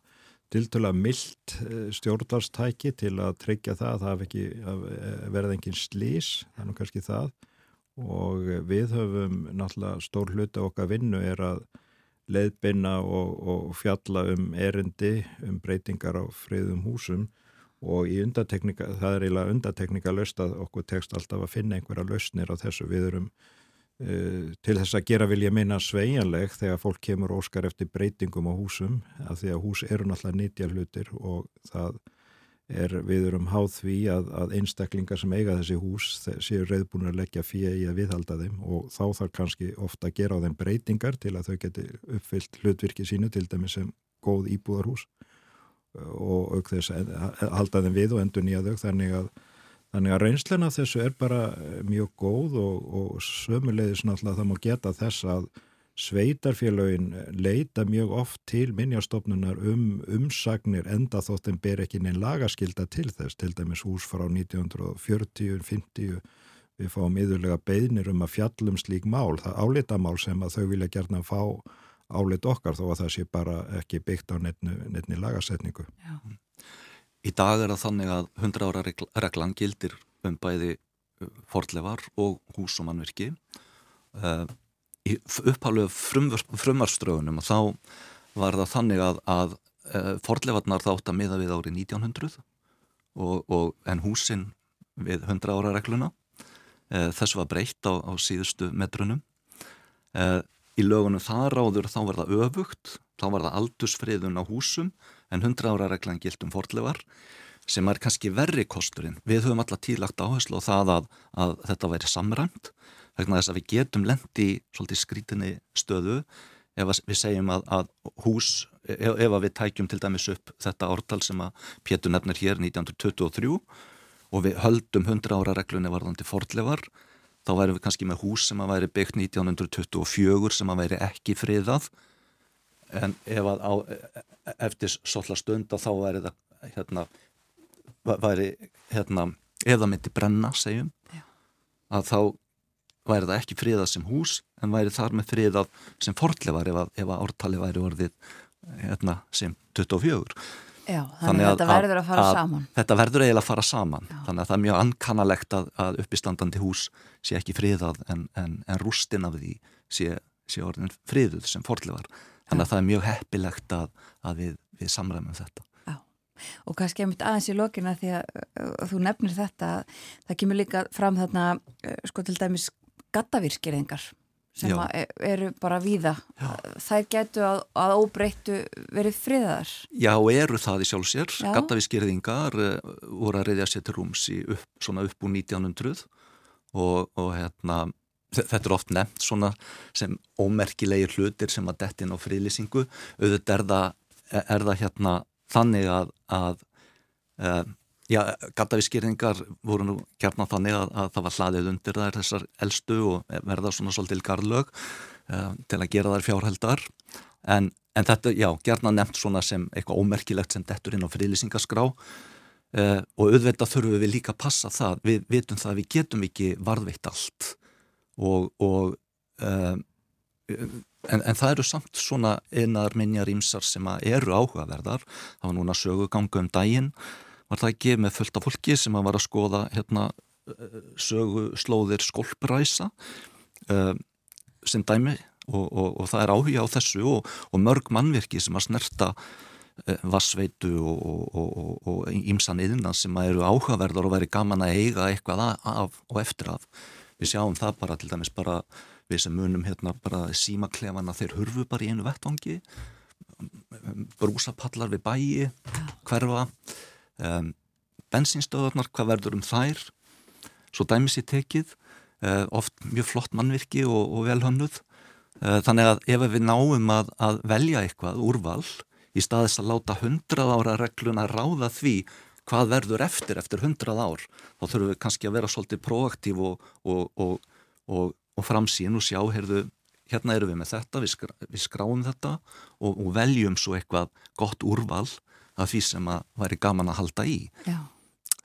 tiltöla mildt eh, stjórnarstæki til að tryggja það að það ekki verði engin slís, nú kannski það og við höfum náttúrulega stór hluti okkar vinnu er að leiðbynna og, og fjalla um erindi, um breytingar á friðum húsum og í undateknika, það er eiginlega undateknika löst að okkur tekst alltaf að finna einhverja löstnir á þessu. Við erum uh, til þess að gera vil ég meina sveianleg þegar fólk kemur óskar eftir breytingum á húsum að því að hús eru náttúrulega nýtja hlutir og það er við erum háð því að, að einstaklingar sem eiga þessi hús séu reyðbúin að leggja fyrir í að viðhalda þeim og þá þarf kannski ofta að gera á þeim breytingar til að þau geti uppfyllt hlutvirki sínu til dæmis sem góð íbúðarhús og auk þess að halda þeim við og endur nýja þau þannig að, þannig að reynslena þessu er bara eh, mjög góð og, og sömulegis náttúrulega það má geta þess að sveitarfélagin leita mjög oft til minnjastofnunar um umsagnir enda þótt en ber ekki neinn lagaskilda til þess, til dæmis hús frá 1940-50 við fáum yðurlega beðnir um að fjallum slík mál, það álitamál sem að þau vilja gerna fá álit okkar þó að það sé bara ekki byggt á nefni lagasetningu. Já. Í dag er það þannig að 100 ára reglan gildir um bæði fordlevar og hús og mannverki. Uh, í upphálfu frumarströgunum og þá var það þannig að, að uh, fordlevarnar þátt að miða við árið 1900 og, og en húsin við 100 ára regluna. Uh, þessu var breytt á, á síðustu metrunum. Í lögunum það ráður þá var það öfugt, þá var það aldursfriðun á húsum en 100 ára reglan gildum forlevar sem er kannski verri kosturinn. Við höfum alltaf tílagt áherslu á það að, að þetta væri samræmt vegna þess að við getum lendi svolítið skrítinni stöðu ef við segjum að, að hús, ef, ef við tækjum til dæmis upp þetta ártal sem að Pétur nefnir hér 1923 og við höldum 100 ára reglunni varðandi forlevar þá værum við kannski með hús sem að væri byggt 1924 sem að væri ekki friðað en ef að á, eftir svolítið stund þá væri það hérna, væri hérna, ef það myndi brenna segjum Já. að þá væri það ekki friðað sem hús en væri þar með friðað sem forðlevar ef að, ef að ártali væri orðið hérna, sem 24 Já, þannig, þannig að, þetta verður að fara að, saman. Þetta verður eiginlega að fara saman. Já. Þannig að það er mjög ankannalegt að, að uppistandandi hús sé ekki friðað en, en, en rústin af því sé, sé orðin friðuð sem forðlegar. Þannig að það er mjög heppilegt að við, við samræmum þetta. Já, og kannski ég myndi aðeins í lokina því að þú nefnir þetta, það kemur líka fram þarna, sko til dæmis gattavirskirðingar sem e, eru bara víða. Já. þær getur að, að óbreyttu verið friðar Já, eru það í sjálfsér Gattavískirðingar uh, voru að reyðja sér til rúms í upp, svona upp úr 1900 og, og hérna þetta er oft nefnt svona sem ómerkilegir hlutir sem að dettin á friðlýsingu. Auðvitað er það, er það hérna þannig að, að uh, Já, gattavískýringar voru nú kjarnan þannig að, að það var hlaðið undir þær þessar eldstu og verða svona svolítil garðlög uh, til að gera þær fjárhældar. En, en þetta, já, gerna nefnt svona sem eitthvað ómerkilegt sem dettur inn á frílýsingaskrá uh, og auðvitað þurfum við líka að passa það, við vitum það að við getum ekki varðveitt allt. Og, og uh, en, en það eru samt svona einar minjar ímsar sem eru áhugaverðar, það var núna söguganga um daginn var það ekki með fullt af fólki sem var að skoða hérna, eh, sögu slóðir skolpræsa? Uh, sem dæmi og, og, og það er áhuga á þessu og, og mörg mannvirki sem að snerta uh, vassveitu og ímsan yðina sem að eru áhugaverðar og veri gaman að eiga eitthvað af og eftir af. Við sjáum það bara til dæmis bara við sem munum hérna bara símaklefana þeir hurfu bara í einu vettvangi brúsapallar við bæi hverfa um, bensinstöðarnar, hvað verður um þær? Svo dæmis í tekið uh, oft mjög flott mannvirki og, og velhönnuð Eh, þannig að ef við náum að, að velja eitthvað úrval í staðis að láta hundrað ára regluna ráða því hvað verður eftir eftir hundrað ár þá þurfum við kannski að vera svolítið proaktív og, og, og, og framsýn og sjá, heyrðu, hérna eru við með þetta, við, skra, við skráum þetta og veljum svo eitthvað gott úrval af því sem að væri gaman að halda í. Já.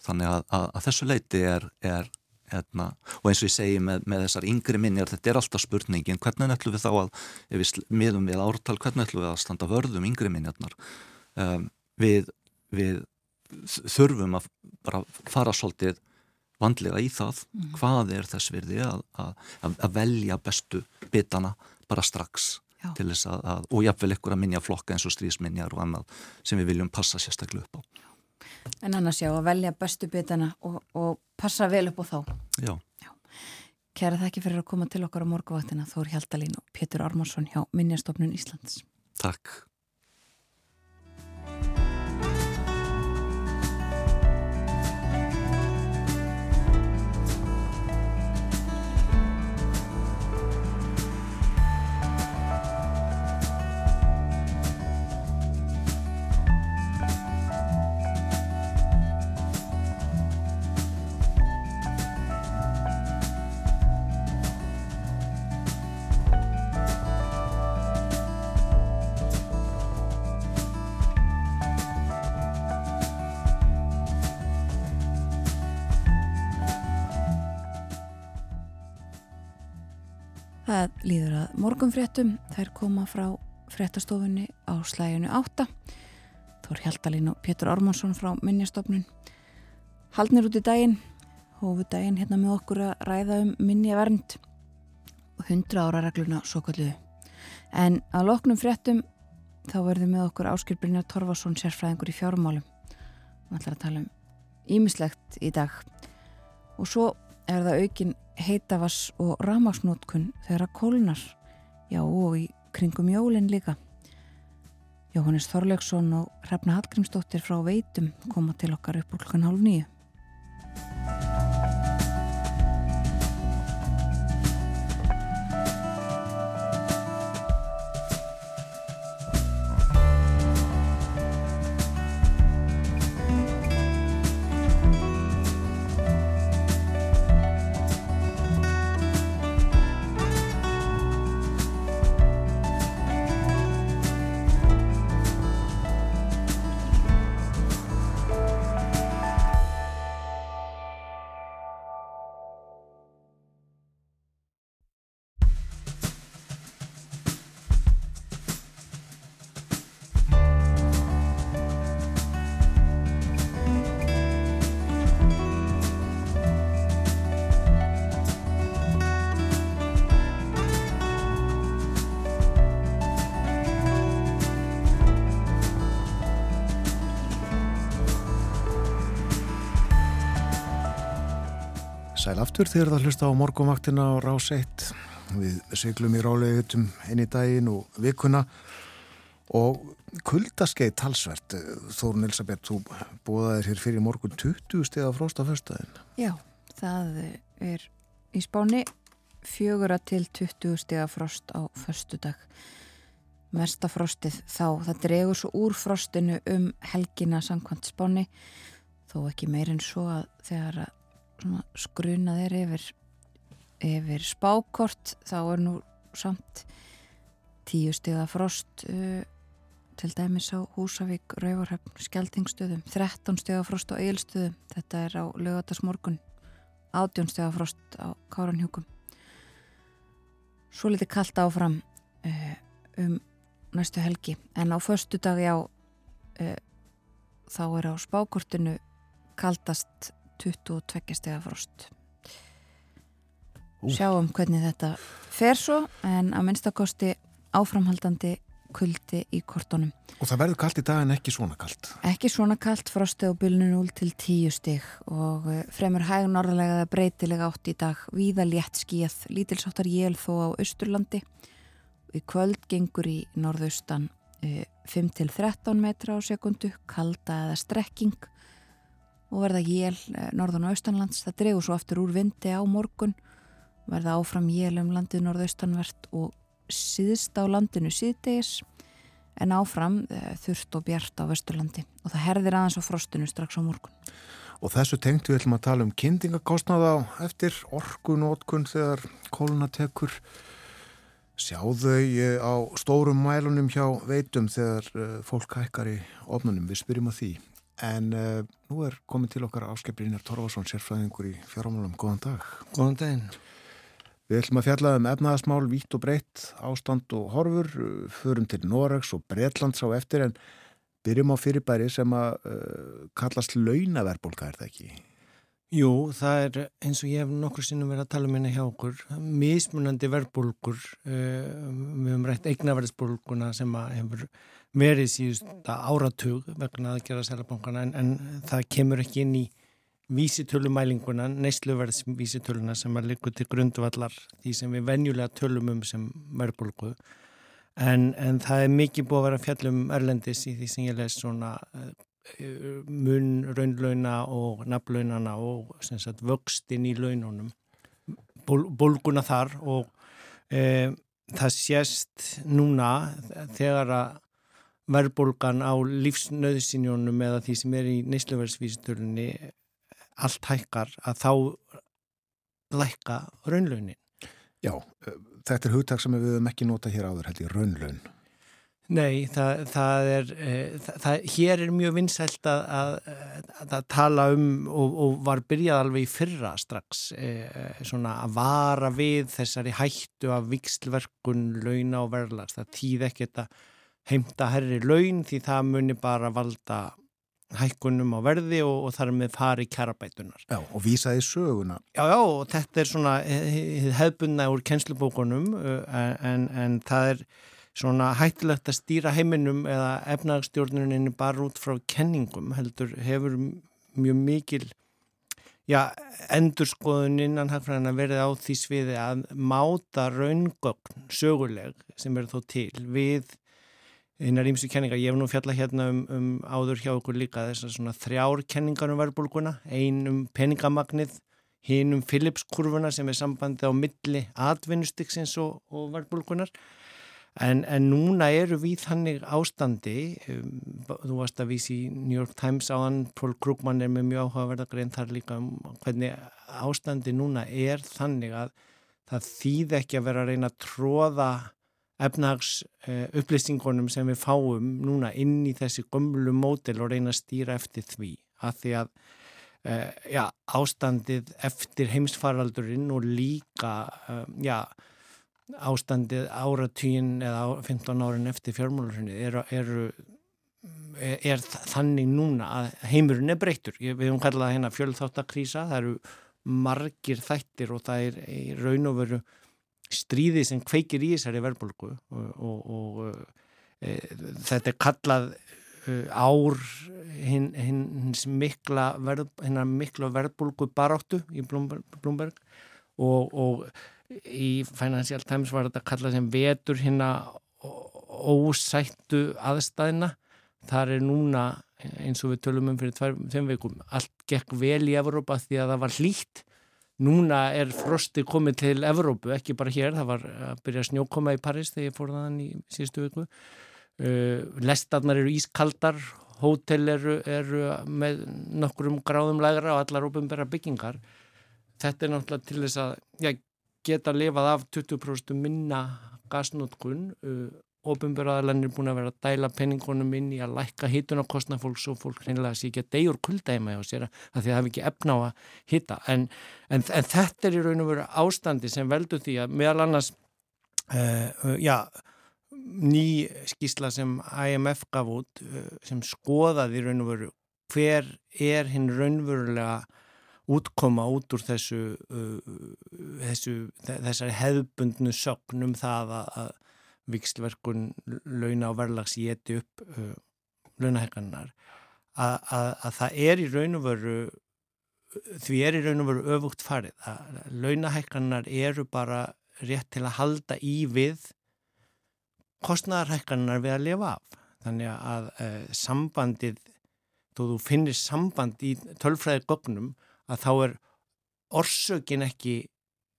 Þannig að, að, að þessu leiti er, er hérna, og eins og ég segi með, með þessar yngri minjar, þetta er alltaf spurningin hvernig ætlum við þá að, ef við miðum við ártal, hvernig ætlum við að standa vörðum yngri minjarnar um, við, við þurfum að bara fara svolítið vandlega í það mm. hvað er þess virði að, að, að velja bestu bitana bara strax. Til þess að, og jáfnvel ykkur að minja flokka eins og strísminjar og annað sem við viljum passa sérstaklega upp á En annars já, að velja bestu bitana og, og passa vel upp á þá. Já. já. Kæra þakki fyrir að koma til okkar á morguvaktina Þór Hjaldalín og Pétur Armarsson hjá Minjastofnun Íslands. Takk. Það líður að morgunfréttum, þær koma frá fréttastofunni á slæginu 8. Þór Hjaldalín og Pétur Ormonsson frá Minnjastofnun. Haldnir út í daginn, hófu daginn hérna með okkur að ræða um minnjavernd og 100 ára regluna svo kalluðu. En að loknum fréttum þá verðum með okkur Áskil Brynjar Torfarsson sérfræðingur í fjármálum. Við ætlum að tala um ímislegt í dag. Og svo er það aukin heitavass og ramagsnótkun þegar að kólnar, já og í kringum jólinn líka. Jóhannes Þorlegsson og Hrefna Hallgrímsdóttir frá Veitum koma til okkar upp úr klukkan hálf nýju. Sæl aftur þegar það hlusta á morgumvaktina á rás 1. Við seglum í rálegutum eini daginn og vikuna og kuldaskeið talsvert. Þórun Elisabeth, þú búðaðir hér fyrir morgun 20 steg af fyrstaðin. Já, það er í spáni fjögura til 20 steg af frost á förstu dag. Mesta frostið þá, það dregur svo úr frostinu um helgina samkvæmt spáni, þó ekki meirinn svo að þegar að skrunað er yfir, yfir spákort þá er nú samt tíu stiða frost uh, til dæmis á Húsavík, Rauvarhöfn, Skeltingstöðum 13 stiða frost á Eilstöðum þetta er á lögatarsmorgun 18 stiða frost á Káranhjúkum svo litið kallt áfram uh, um næstu helgi en á förstu dag já uh, þá er á spákortinu kaldast 22 stega frost. Sjáum hvernig þetta fer svo en að minnstakosti áframhaldandi kuldi í kortunum. Og það verður kallt í dag en ekki svona kallt? Ekki svona kallt, frosti á bylnu 0 til 10 stig og eh, fremur hæg norðlega eða breytilega átt í dag. Víða létt skíð, lítilsáttar jél þó á Östurlandi í kvöld gengur í norðaustan 5 eh, til 13 metra á sekundu, kalda eða strekking og verða jél eh, norðan og austanlands. Það dregur svo aftur úr vindi á morgun, verða áfram jél um landið norðaustanvert og síðst á landinu síðdegis en áfram uh, þurft og bjart á Vesturlandi og það herðir aðeins á frostinu strax á morgun. Og þessu tengt við ætlum að tala um kynningakostnaða á eftir orkunótkun þegar kóluna tekur sjáðu eh, á stórum mælunum hjá veitum þegar fólk hækkar í ofnunum, við spyrjum á því. En uh, nú er komið til okkar áskiprinir Torfarsson, sérfræðingur í fjármálum. Góðan dag. Góðan daginn. Við ætlum að fjalla um efnaðasmál, vítt og breytt, ástand og horfur, förum til Noregs og Breitlands á eftir en byrjum á fyrirbæri sem að uh, kallast launaverbólka, er það ekki? Jú, það er eins og ég hef nokkur sinnum verið að tala um hérna hjá okkur, mismunandi verbulgur, uh, við höfum rætt eignaverðsbulguna sem hefur verið síðust áratug vegna að gera selabankana en, en það kemur ekki inn í vísitölumælinguna, neysluverðsvísitöluna sem er líkuð til grundvallar því sem við venjulega tölum um sem verbulgu en, en það er mikið búið að vera fjallum erlendis í því sem ég les svona uh, mun raunlauna og nafnlaunana og sagt, vöxtin í laununum bólguna þar og e, það sést núna þegar að verðbólgan á lífsnöðsinjónum eða því sem er í neysluverðsvísitölunni allt hækkar að þá lækka raunlaunin. Já, þetta er hugtak sem við höfum ekki nota hér áður held ég raunlaun. Nei, það, það er, það, hér er mjög vinsælt að, að, að tala um og, og var byrjað alveg í fyrra strax, svona að vara við þessari hættu af vikslverkun, launa og verðlags. Það týð ekki þetta heimta herri laun því það muni bara valda hækkunum á verði og, og þar með fari kærabætunar. Já, og vísaði söguna. Já, já, og þetta er svona hefðbunna úr kennslubókunum en, en það er svona hættilegt að stýra heiminum eða efnagstjórnuninni bara út frá kenningum heldur hefur mjög mikil já, endurskoðun innan hagfræðina verið á því sviði að máta raungögn söguleg sem er þó til við einar ímsu kenningar, ég hef nú fjalla hérna um, um áður hjá okkur líka þessar svona þrjár kenningar um verðbólguna. Ein um peningamagnið hinn um Phillips-kurvuna sem er sambandi á milli atvinnustyksins og, og verðbólgunar En, en núna eru við þannig ástandi, um, þú varst að vísi New York Times áðan, Pól Krugman er með mjög áhugaverða grein þar líka um hvernig ástandi núna er þannig að það þýð ekki að vera að reyna að tróða efnahags uh, upplýsingunum sem við fáum núna inn í þessi gömlu mótil og reyna að stýra eftir því. Að því að uh, já, ástandið eftir heimsfaraldurinn og líka, uh, já, ástandið áratýin eða 15 árin eftir fjármálurinu er, er, er, er þannig núna að heimurinn er breytur. Við höfum kallað hérna fjölþáttakrísa, það eru margir þættir og það er í raun og veru stríði sem kveikir í þessari verðbólgu og, og, og e, þetta er kallað e, ár hins hin, mikla, verð, mikla verðbólgu baráttu í Blumberg og, og í Financial Times var þetta kallað sem vetur hérna ósættu aðstæðina þar er núna eins og við tölum um fyrir tveim veikum allt gekk vel í Evrópa því að það var hlýtt núna er frosti komið til Evrópu, ekki bara hér það var að byrja snjókoma í Paris þegar ég fór þann í síðustu viku. Uh, lestarnar eru ískaldar hótel eru, eru með nokkur um gráðum lægra og allar ofinbæra byggingar. Þetta er náttúrulega til þess að já, geta lifað af 20% minna gasnótkun uh, ofinbjörðaðalann er búin að vera að dæla penningunum inn í að lækka hitunarkostna fólks og fólk reynilega sé ekki að degjur kuldæma hjá sér að því að það hefur ekki efna á að hita. En, en, en þetta er í raun og veru ástandi sem veldur því að meðal annars uh, já ný skísla sem IMF gaf út uh, sem skoðaði í raun og veru hver er hinn raunverulega útkoma út úr þessu, uh, þessu þessari hefðbundnu sögnum það að, að vikslverkun launa og verðlags geti upp uh, launahekkanar að, að, að það er í raun og veru því er í raun og veru öfugt farið. Að launahekkanar eru bara rétt til að halda í við kostnæðarhekkanar við að lifa af. Þannig að uh, sambandið þó þú finnir samband í tölfræði gögnum að þá er orsökin ekki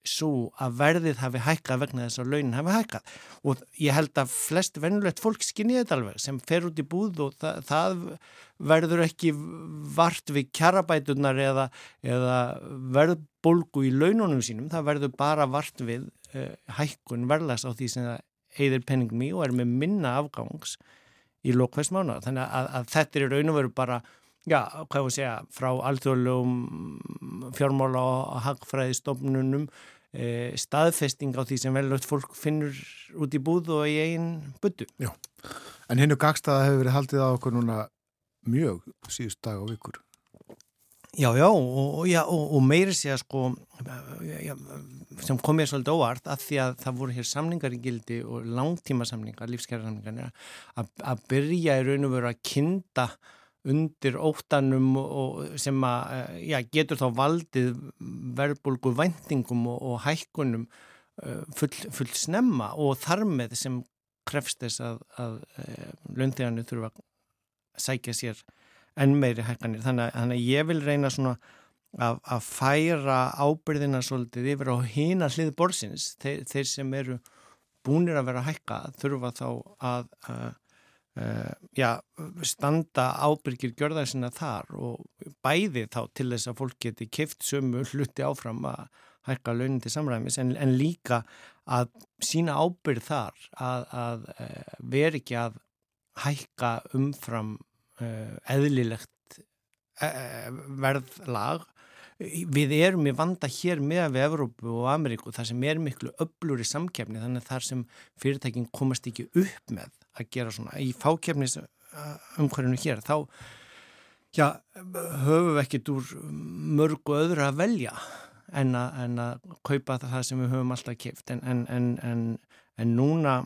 svo að verðið hafi hækkað vegna þess að launin hafi hækkað. Og ég held að flest vennulegt fólk skinni þetta alveg sem fer út í búð og það, það verður ekki vart við kjarabætunar eða, eða verðbólgu í laununum sínum, það verður bara vart við uh, hækkun verðlas á því sem það eigðir penningum í og er með minna afgangs í lokvæst mánu þannig að, að þetta er raun og veru bara já, hvað ég voru að segja, frá alþjóðlegum fjármála og hagfræðistofnunum staðfesting á því sem velvægt fólk finnur út í búð og í einn buddu. Já, en hennu gagstaða hefur verið haldið á okkur núna mjög síðust dag og vikur. Já, já, og, og, og meiri sé að sko, já, sem kom ég svolítið óvart að því að það voru hér samningar í gildi og langtíma samningar, lífskjæra samningar, að, að byrja í raun og veru að kinda undir óttanum sem að, eh, já, getur þá valdið verbulgu vendingum og, og hækkunum eh, full, full snemma og þar með sem krefst þess að, að eh, löndeganu þurfa að sækja sér enn meiri hækkanir. Þannig, þannig að ég vil reyna svona að, að færa ábyrðina svolítið yfir á hína hlið borsins. Þeir, þeir sem eru búinir að vera hækka þurfa þá að, að já, standa ábyrgir gjörðar sinna þar og bæði þá til þess að fólk geti kift sömu hluti áfram að hækka launin til samræmis en, en líka að sína ábyrg þar að, að uh, veri ekki að hækka umfram uh, eðlilegt verðlag við erum í vanda hér með við Evrópu og Ameríku þar sem er miklu öblur í samkefni þannig þar sem fyrirtækin komast ekki upp með að gera svona í fákefnis umhverjunu hér þá já, höfum við ekkit úr mörgu öðru að velja en að, en að kaupa það sem við höfum alltaf en, en, en, en núna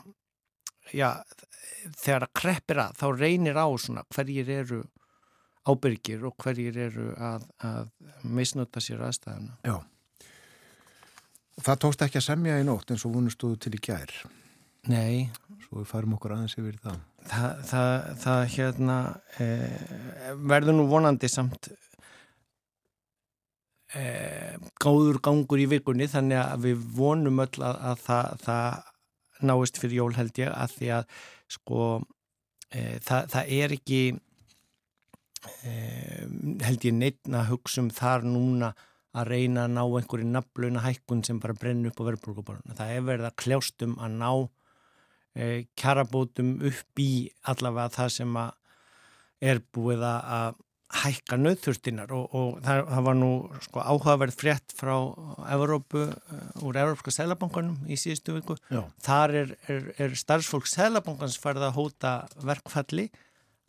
já, þegar að kreppir að þá reynir á svona hverjir eru ábyrgir og hverjir eru að, að misnota sér aðstæðuna. Já. Það tókst ekki að semja í nótt eins og vonustuðu til í gær. Nei. Svo við farum okkur aðeins yfir það. Það, það, það hérna e, verður nú vonandi samt e, gáður gangur í vikunni þannig að við vonum öll að, að það, það náist fyrir jól held ég að því að sko e, það, það er ekki held ég neittna að hugsa um þar núna að reyna að ná einhverju nafluna hækkun sem bara brenn upp á verðbólkuborðuna. Það er verið að kljástum að ná e, kjarabótum upp í allavega það sem er búið að hækka nöðþurstinnar og, og það, það var nú sko, áhugaverð frétt frá Evrópu, úr Evrópska Sælabankanum í síðustu viku. Já. Þar er, er, er starfsfólk Sælabankans farið að hóta verkfalli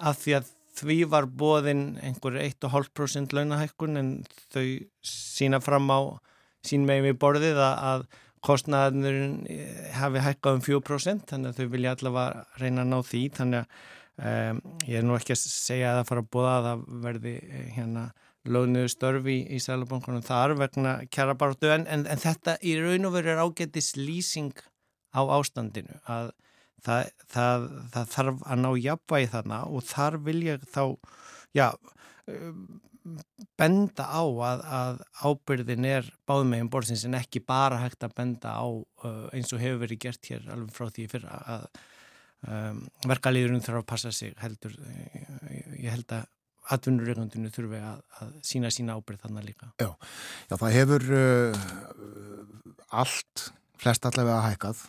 af því að því var bóðinn einhver 1,5% launahækkun en þau sína fram á sín megin við borðið að, að kostnaðarinn hafi hækkað um 4% þannig að þau vilja allavega reyna að ná því. Þannig að um, ég er nú ekki að segja að það fara að bóða að það verði hérna lögniðu störfi í, í Sælabankunum þar vegna kjara barðu en, en, en þetta í raun og veru er ágættis lýsing á ástandinu að það, það, það þarf að ná jafnvægi þarna og þar vil ég þá já, benda á að, að ábyrðin er báðmegin borðsins en ekki bara hægt að benda á eins og hefur verið gert hér alveg frá því fyrra að um, verkalýðurinn þarf að passa sig heldur, ég held að atvinnureikundinu þurfi að, að sína sína ábyrð þannig líka. Já, já það hefur uh, allt, flest allavega hækkað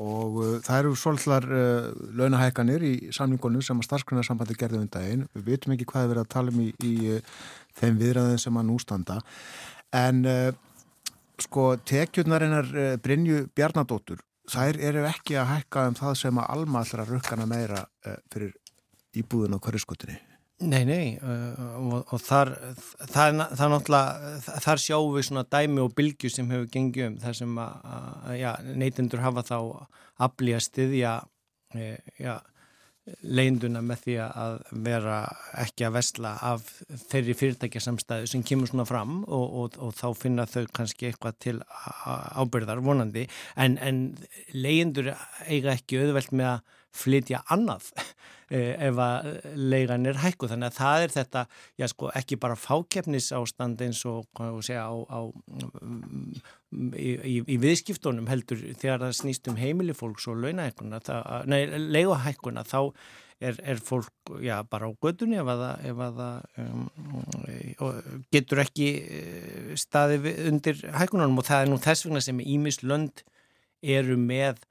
og uh, það eru svolítlar uh, launahækanir í samningunum sem að starfsgrunnarsambandi gerði um daginn. Við veitum ekki hvað við erum að tala um í, í uh, þeim viðræðin sem að nústanda en uh, sko tekjurnarinnar uh, Brynju Bjarnadóttur þær eru ekki að hækka um það sem að alma allra rukkana meira fyrir íbúðun á hverjaskutinni. Nei, nei og, og þar, það náttúrulega, þar sjáum við svona dæmi og bylgu sem hefur gengið um þar sem að, að já, neytendur hafa þá aflýja stiðja e, já, leinduna með því að vera ekki að vesla af þeirri fyrirtækjasamstæðu sem kemur svona fram og, og, og þá finna þau kannski eitthvað til ábyrðar vonandi. En, en leindur eiga ekki auðvelt með að flytja annað eh, ef að leigan er hækku þannig að það er þetta, já sko, ekki bara fákeppnis ástand eins og segja, á, á í, í, í viðskiptunum heldur þegar það snýst um heimili fólks og nei, leiguhækkuna þá er, er fólk já, bara á gödunni ef að það um, getur ekki eh, staði undir hækkununum. Og það er nú þess vegna sem Ímis lönd eru með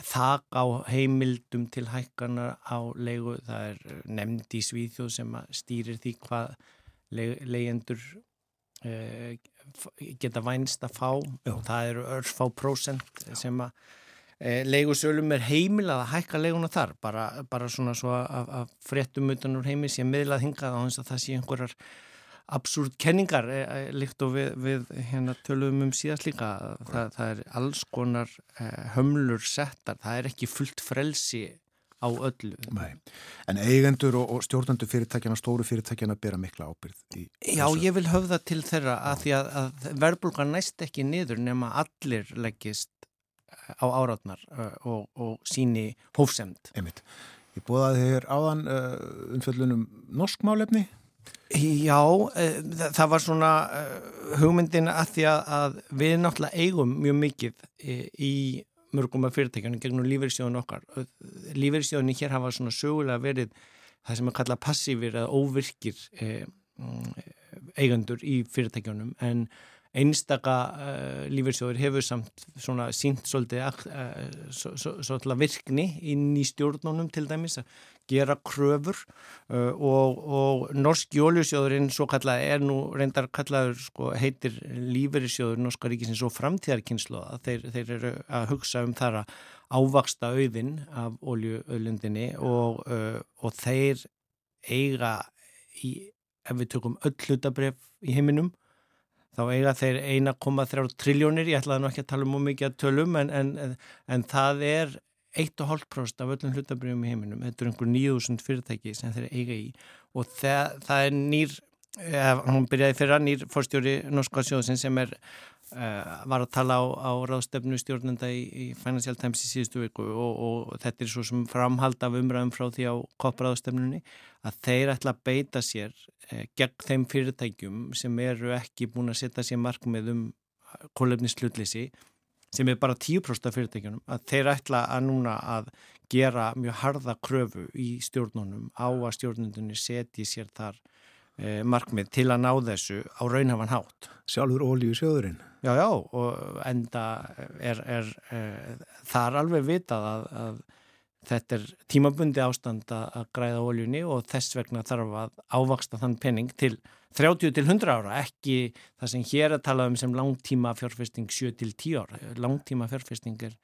þak á heimildum til hækkana á leigu, það er nefnd í Svíþjóð sem stýrir því hvað leyendur eh, geta vænst að fá. Já. það eru örfá prósent sem að eh, leigusölum er heimilað að hækka leiguna þar. Bara, bara svona svo að, að fréttum utan úr heimi sé miðlað hingað á þess að það sé einhverjar absúrt kenningar e, e, líkt og við, við hérna tölum um síðast líka. Það, það er alls konar e, hömlur settar, það er ekki fullt frelsi á öllu. Nei. En eigendur og, og stjórnandur fyrirtækjana, stóru fyrirtækjana bera mikla ábyrð í, Já, ég vil höfða til þeirra að því að, að verðbólka næst ekki niður nema allir leggist á áratnar og, og síni hófsemd. Einmitt. Ég búið að þér áðan uh, umfjöldunum norskmálefni Já, e, það var svona e, hugmyndin að því að, við náttúrulega eigum mjög mikið e, í mörgum af fyrirtækjunum gegnum lífeyrsjóðun okkar. Lífeyrsjóðunni hér hafa svona sögulega verið það sem er kallað passífir eða óvirkir eigandur í fyrirtækjunum en einstaka lífeyrssjóður hefur samt svona sínt svolítið uh, svo, svo, svo virkni inn í stjórnunum til dæmis að gera kröfur uh, og, og norsk jólusjóðurinn svo kallað er nú reyndar kallaður sko, heitir lífeyrissjóður norska ríkisins og framtíðarkynslu þeir, þeir eru að hugsa um þar að ávaksta auðin af oljuöðlundinni og, uh, og þeir eiga í, ef við tökum öll hlutabref í heiminum þá eiga þeir 1,3 triljónir, ég ætlaði nú ekki að tala um mikið að tölum en, en, en það er 1,5% af öllum hlutabriðum í heiminum, þetta er einhver 9.000 fyrirtæki sem þeir eiga í. Og það, það er nýr, eða, hún byrjaði fyrra nýr fórstjóri Norska sjóðsinn sem er, uh, var að tala á, á ráðstefnu stjórnenda í, í Financial Times í síðustu viku. Og, og þetta er svo sem framhald af umræðum frá því á koppraðstefnunni að þeir ætla að beita sér uh, gegn þeim fyrirtækjum sem eru ekki búin að setja sér markmið um kólefnislutleysi sem er bara 10% af fyrirtækjunum að þeir ætla að núna að gera mjög harða kröfu í stjórnunum á að stjórnundunni setji sér þar e, markmið til að ná þessu á raunhafan hátt. Sjálfur ólíu sjöðurinn? Já, já, og enda er, er, er þar alveg vitað að, að þetta er tímabundi ástand að græða óljunni og þess vegna þarf að ávaksta þann penning til 30 til 100 ára, ekki það sem hér að tala um sem langtíma fjárfesting 7 til 10 ára. Langtíma fjárfesting er,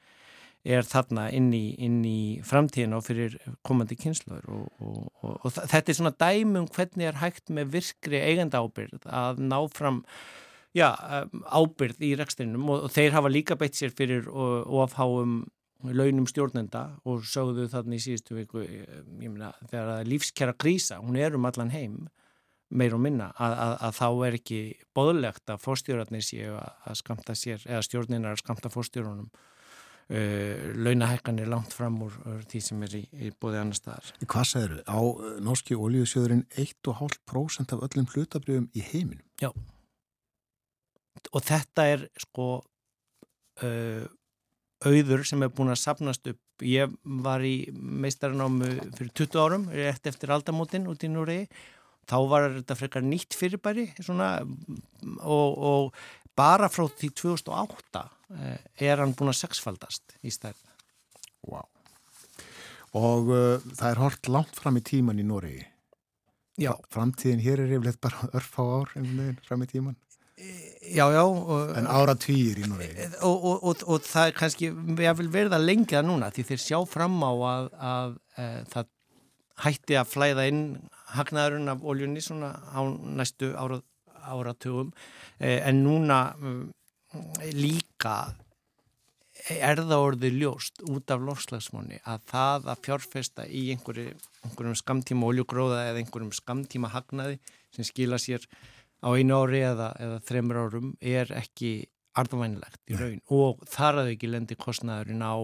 er þarna inn í, inn í framtíðin og fyrir komandi kynsluður og, og, og, og þetta er svona dæmum hvernig er hægt með virkri eigenda ábyrð að ná fram já, um, ábyrð í rekstrinum og þeir hafa líka beitt sér fyrir ofháum launum stjórnenda og sögðu þarna í síðustu viku, ég meina þegar lífskjara krísa, hún er um allan heim meir og minna að, að, að þá er ekki boðlegt að fórstjórarnir séu að skamta sér eða stjórninar að skamta fórstjórunum uh, launahekkanir langt fram úr því sem er í, í bóði annar staðar. Hvað segir þau? Á uh, norski ólíðsjöðurinn 1,5% af öllum hlutabriðum í heiminum? Já og þetta er sko uh, auður sem er búin að sapnast upp. Ég var í meistaranámu fyrir 20 árum, rétt eftir aldamótin út í Núriði þá var þetta frekar nýtt fyrirbæri svona, og, og bara frá því 2008 eh, er hann búin að sexfaldast í stærn. Wow. Og uh, það er hort langt fram í tíman í Nóri. Já. Framtíðin hér er yfirleitt bara örf á ár fram í tíman. Já, já. Og, en ára týr í Nóri. Og, og, og það er kannski, ég vil verða lengja núna því þeir sjá fram á að, að, eh, það hætti að flæða inn hagnaðurinn af oljunni svona á næstu ára, áratugum eh, en núna um, líka er það orðið ljóst út af lofslagsmóni að það að fjárfesta í einhverju, einhverjum skamtíma oljugróða eða einhverjum skamtíma hagnaði sem skila sér á einu ári eða, eða þreymur árum er ekki arðvænilegt í raun og þar að ekki lendir kostnæðurinn á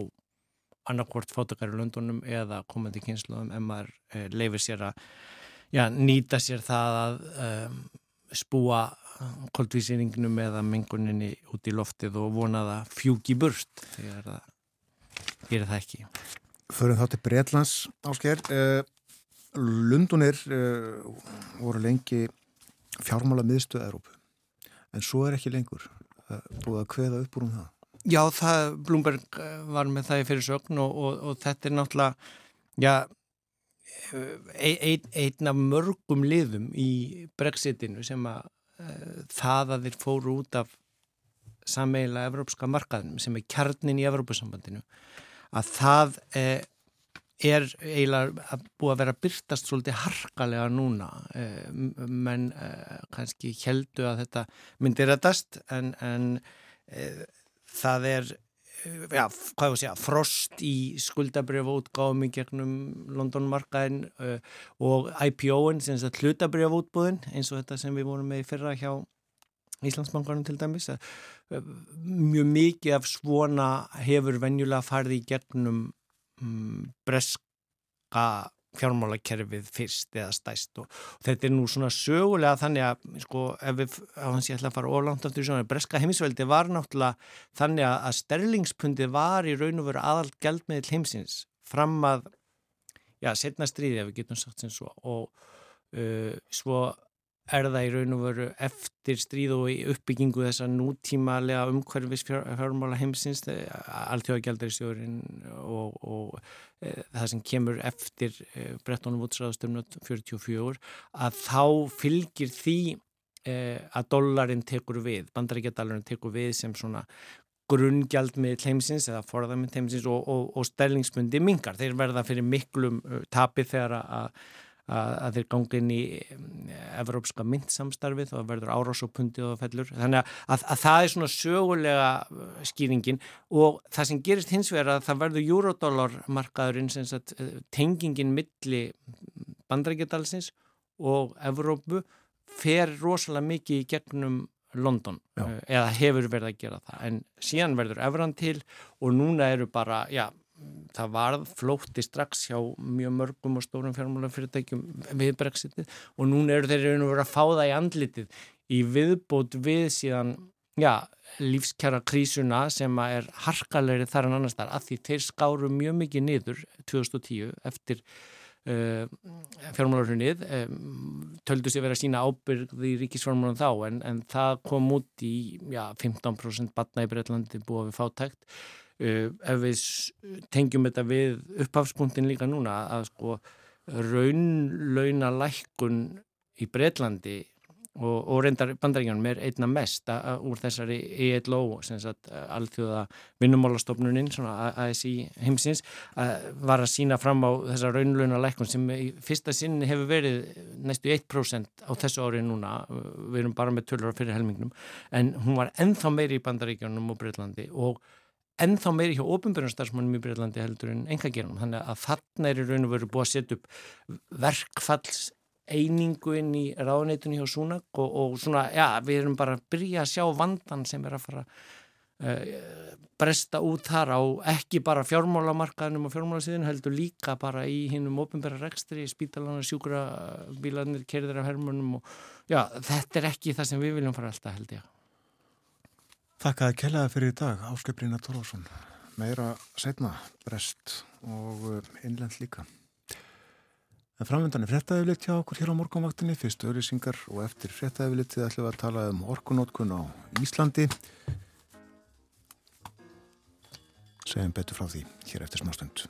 annarkvort fótakar í löndunum eða komandi kynsluðum en maður uh, leifir sér að já, nýta sér það að um, spúa koldvísýringnum eða menguninni út í loftið og vona það fjúki burt þegar það gerir það ekki. Förum þá til Breitlands ásker. Uh, Lundunir uh, voru lengi fjármála miðstöð Európu en svo er ekki lengur búið að kveða upp úr um það. Já, það, Bloomberg var með það í fyrirsögn og, og, og þetta er náttúrulega, já, ein, einn af mörgum liðum í brexitinu sem að það að þeir fóru út af sammeila evrópska markaðinum sem er kjarnin í Evrópusambandinu að það uh, er eiginlega búið að vera byrtast svolítið harkalega núna. Uh, menn kannski heldu að þetta myndir reddast en, en það er ja, hvað ég að segja, frost í skuldabrjöfútgáðum í gegnum Londonmarkaðin uh, og IPO-in, sem er hlutabrjöfútbúðin eins og þetta sem við vorum með fyrra hjá Íslandsbankarnum til dæmis mjög mikið af svona hefur venjulega farið í gegnum um, breska fjármálakerfið fyrst eða stæst og, og þetta er nú svona sögulega þannig að sko ef við, hans ég ætla að fara ólangt aftur í svona, breska heimisveldi var náttúrulega þannig að sterlingspundi var í raun og veru aðal gældmiðl heimsins fram að já, setna stríði ef við getum sagt sem svo. Og uh, svo er það í raun og veru eftir stríð og í uppbyggingu þessa nútímalega umhverfis fjármála heimsins alltjóðagjaldarinsjórin og, og e, það sem kemur eftir e, Brettónum útsræðastöfnum 44 að þá fylgir því e, að dollarin tekur við, bandaríkjadallarinn tekur við sem svona grunngjald með heimsins eða forðar með heimsins og, og, og stellingsmundi mingar. Þeir verða fyrir miklum tapi þegar að að þeir gangi inn í evrópska myndsamstarfið og verður árásopundið og fellur. Þannig að, að, að það er svona sögulega uh, skýringin. Og það sem gerist hins vegar að það verður eurodólarmarkaðurinn uh, tengingin milli bandrækjadalsins og Evrópu fer rosalega mikið í gegnum London já. Uh, eða hefur verið að gera það. En síðan verður Evran til og núna eru bara, já það varð flótti strax hjá mjög mörgum og stórum fjármálafyrirtækjum við brexitið og núna eru þeir raun og verið að fá það í andlitið í viðbót við síðan já, lífskjara krísuna sem er harkalegri þar en annars þar að því þeir skáru mjög mikið niður 2010 eftir uh, fjármálarhunnið um, töldu sér verið að sína ábyrgð í ríkisfjármálun þá en, en það kom út í já, 15% batna í Breitlandi búið við fátækt ef við tengjum þetta við upphafspunktin líka núna að sko raunlauna lækkun í Breitlandi og, og reyndar bandaríkjanum er einna mest að, að, úr þessari ELO, alþjóða vinnumálastofnuninn, ASI heimsins, að var að sína fram á þessa raunlauna lækkun sem í fyrsta sinni hefur verið næstu 1% á þessu ári núna, við erum bara með tölur á fyrir helmingnum, en hún var ennþá meiri í bandaríkjanum og Breitlandi og ennþá meiri hjá ofinbjörnstarsmannum í Breitlandi heldur en engagerum. Þannig að þarna er í raun og veru búið að setja upp verkfalls einingu inn í ráðneitunni hjá Súnak og, og svona, já, við erum bara að byrja að sjá vandan sem er að fara uh, bresta út þar á ekki bara fjármálamarkaðinum og fjármálasíðinu heldur líka bara í hinnum ofinbæra rekstri, spítalana, sjúkura bílanir, kerðir af hermunum og já, þetta er ekki það sem við viljum fara alltaf held ég. Þakkaði kellaði fyrir í dag, Áskiprína Tórlásson. Meira setna, brest og uh, innlend líka. En framvendan er frettæðilegt hjá okkur hér á morgunvaktinni, fyrst auðlýsingar og eftir frettæðilegt ætlum við að tala um orkunótkun á Íslandi. Segjum betur frá því hér eftir smástund.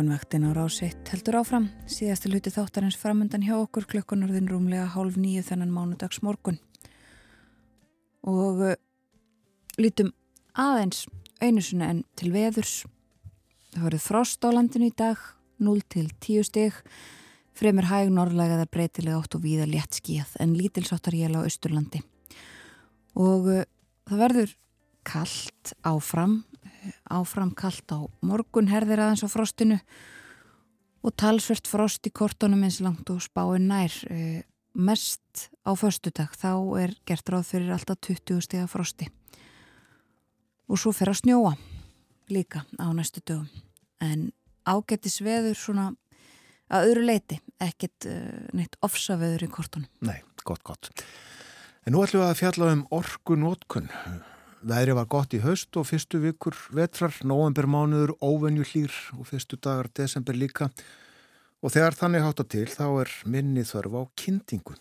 Morgunvaktin á rásitt heldur áfram, síðasti hluti þáttarins framöndan hjá okkur klukkunarðin rúmlega hálf nýju þennan mánudags morgun. Og uh, lítum aðeins einu svona en til veðurs. Það voruð frost á landinu í dag, 0 til 10 stig, fremur hæg norðlægaða breytilega átt og víða létt skíð en lítilsáttar jél á Östurlandi. Og uh, það verður kallt áfram áfram kallt á morgun herðir aðeins á frostinu og talsvert frost í kortunum eins langt og spáin nær. E, mest á föstudag þá er gert ráð fyrir alltaf 20 steg af frosti. Og svo fer að snjóa líka á næstu dögum. En ágættis veður svona að öðru leiti ekkert e, neitt ofsaveður í kortunum. Nei, gott, gott. En nú ætlum við að fjalla um orgu nótkunn Veðri var gott í haust og fyrstu vikur vetrar, novembermánuður, óvenju hlýr og fyrstu dagar desember líka. Og þegar þannig hátta til þá er minni þörf á kyndingu.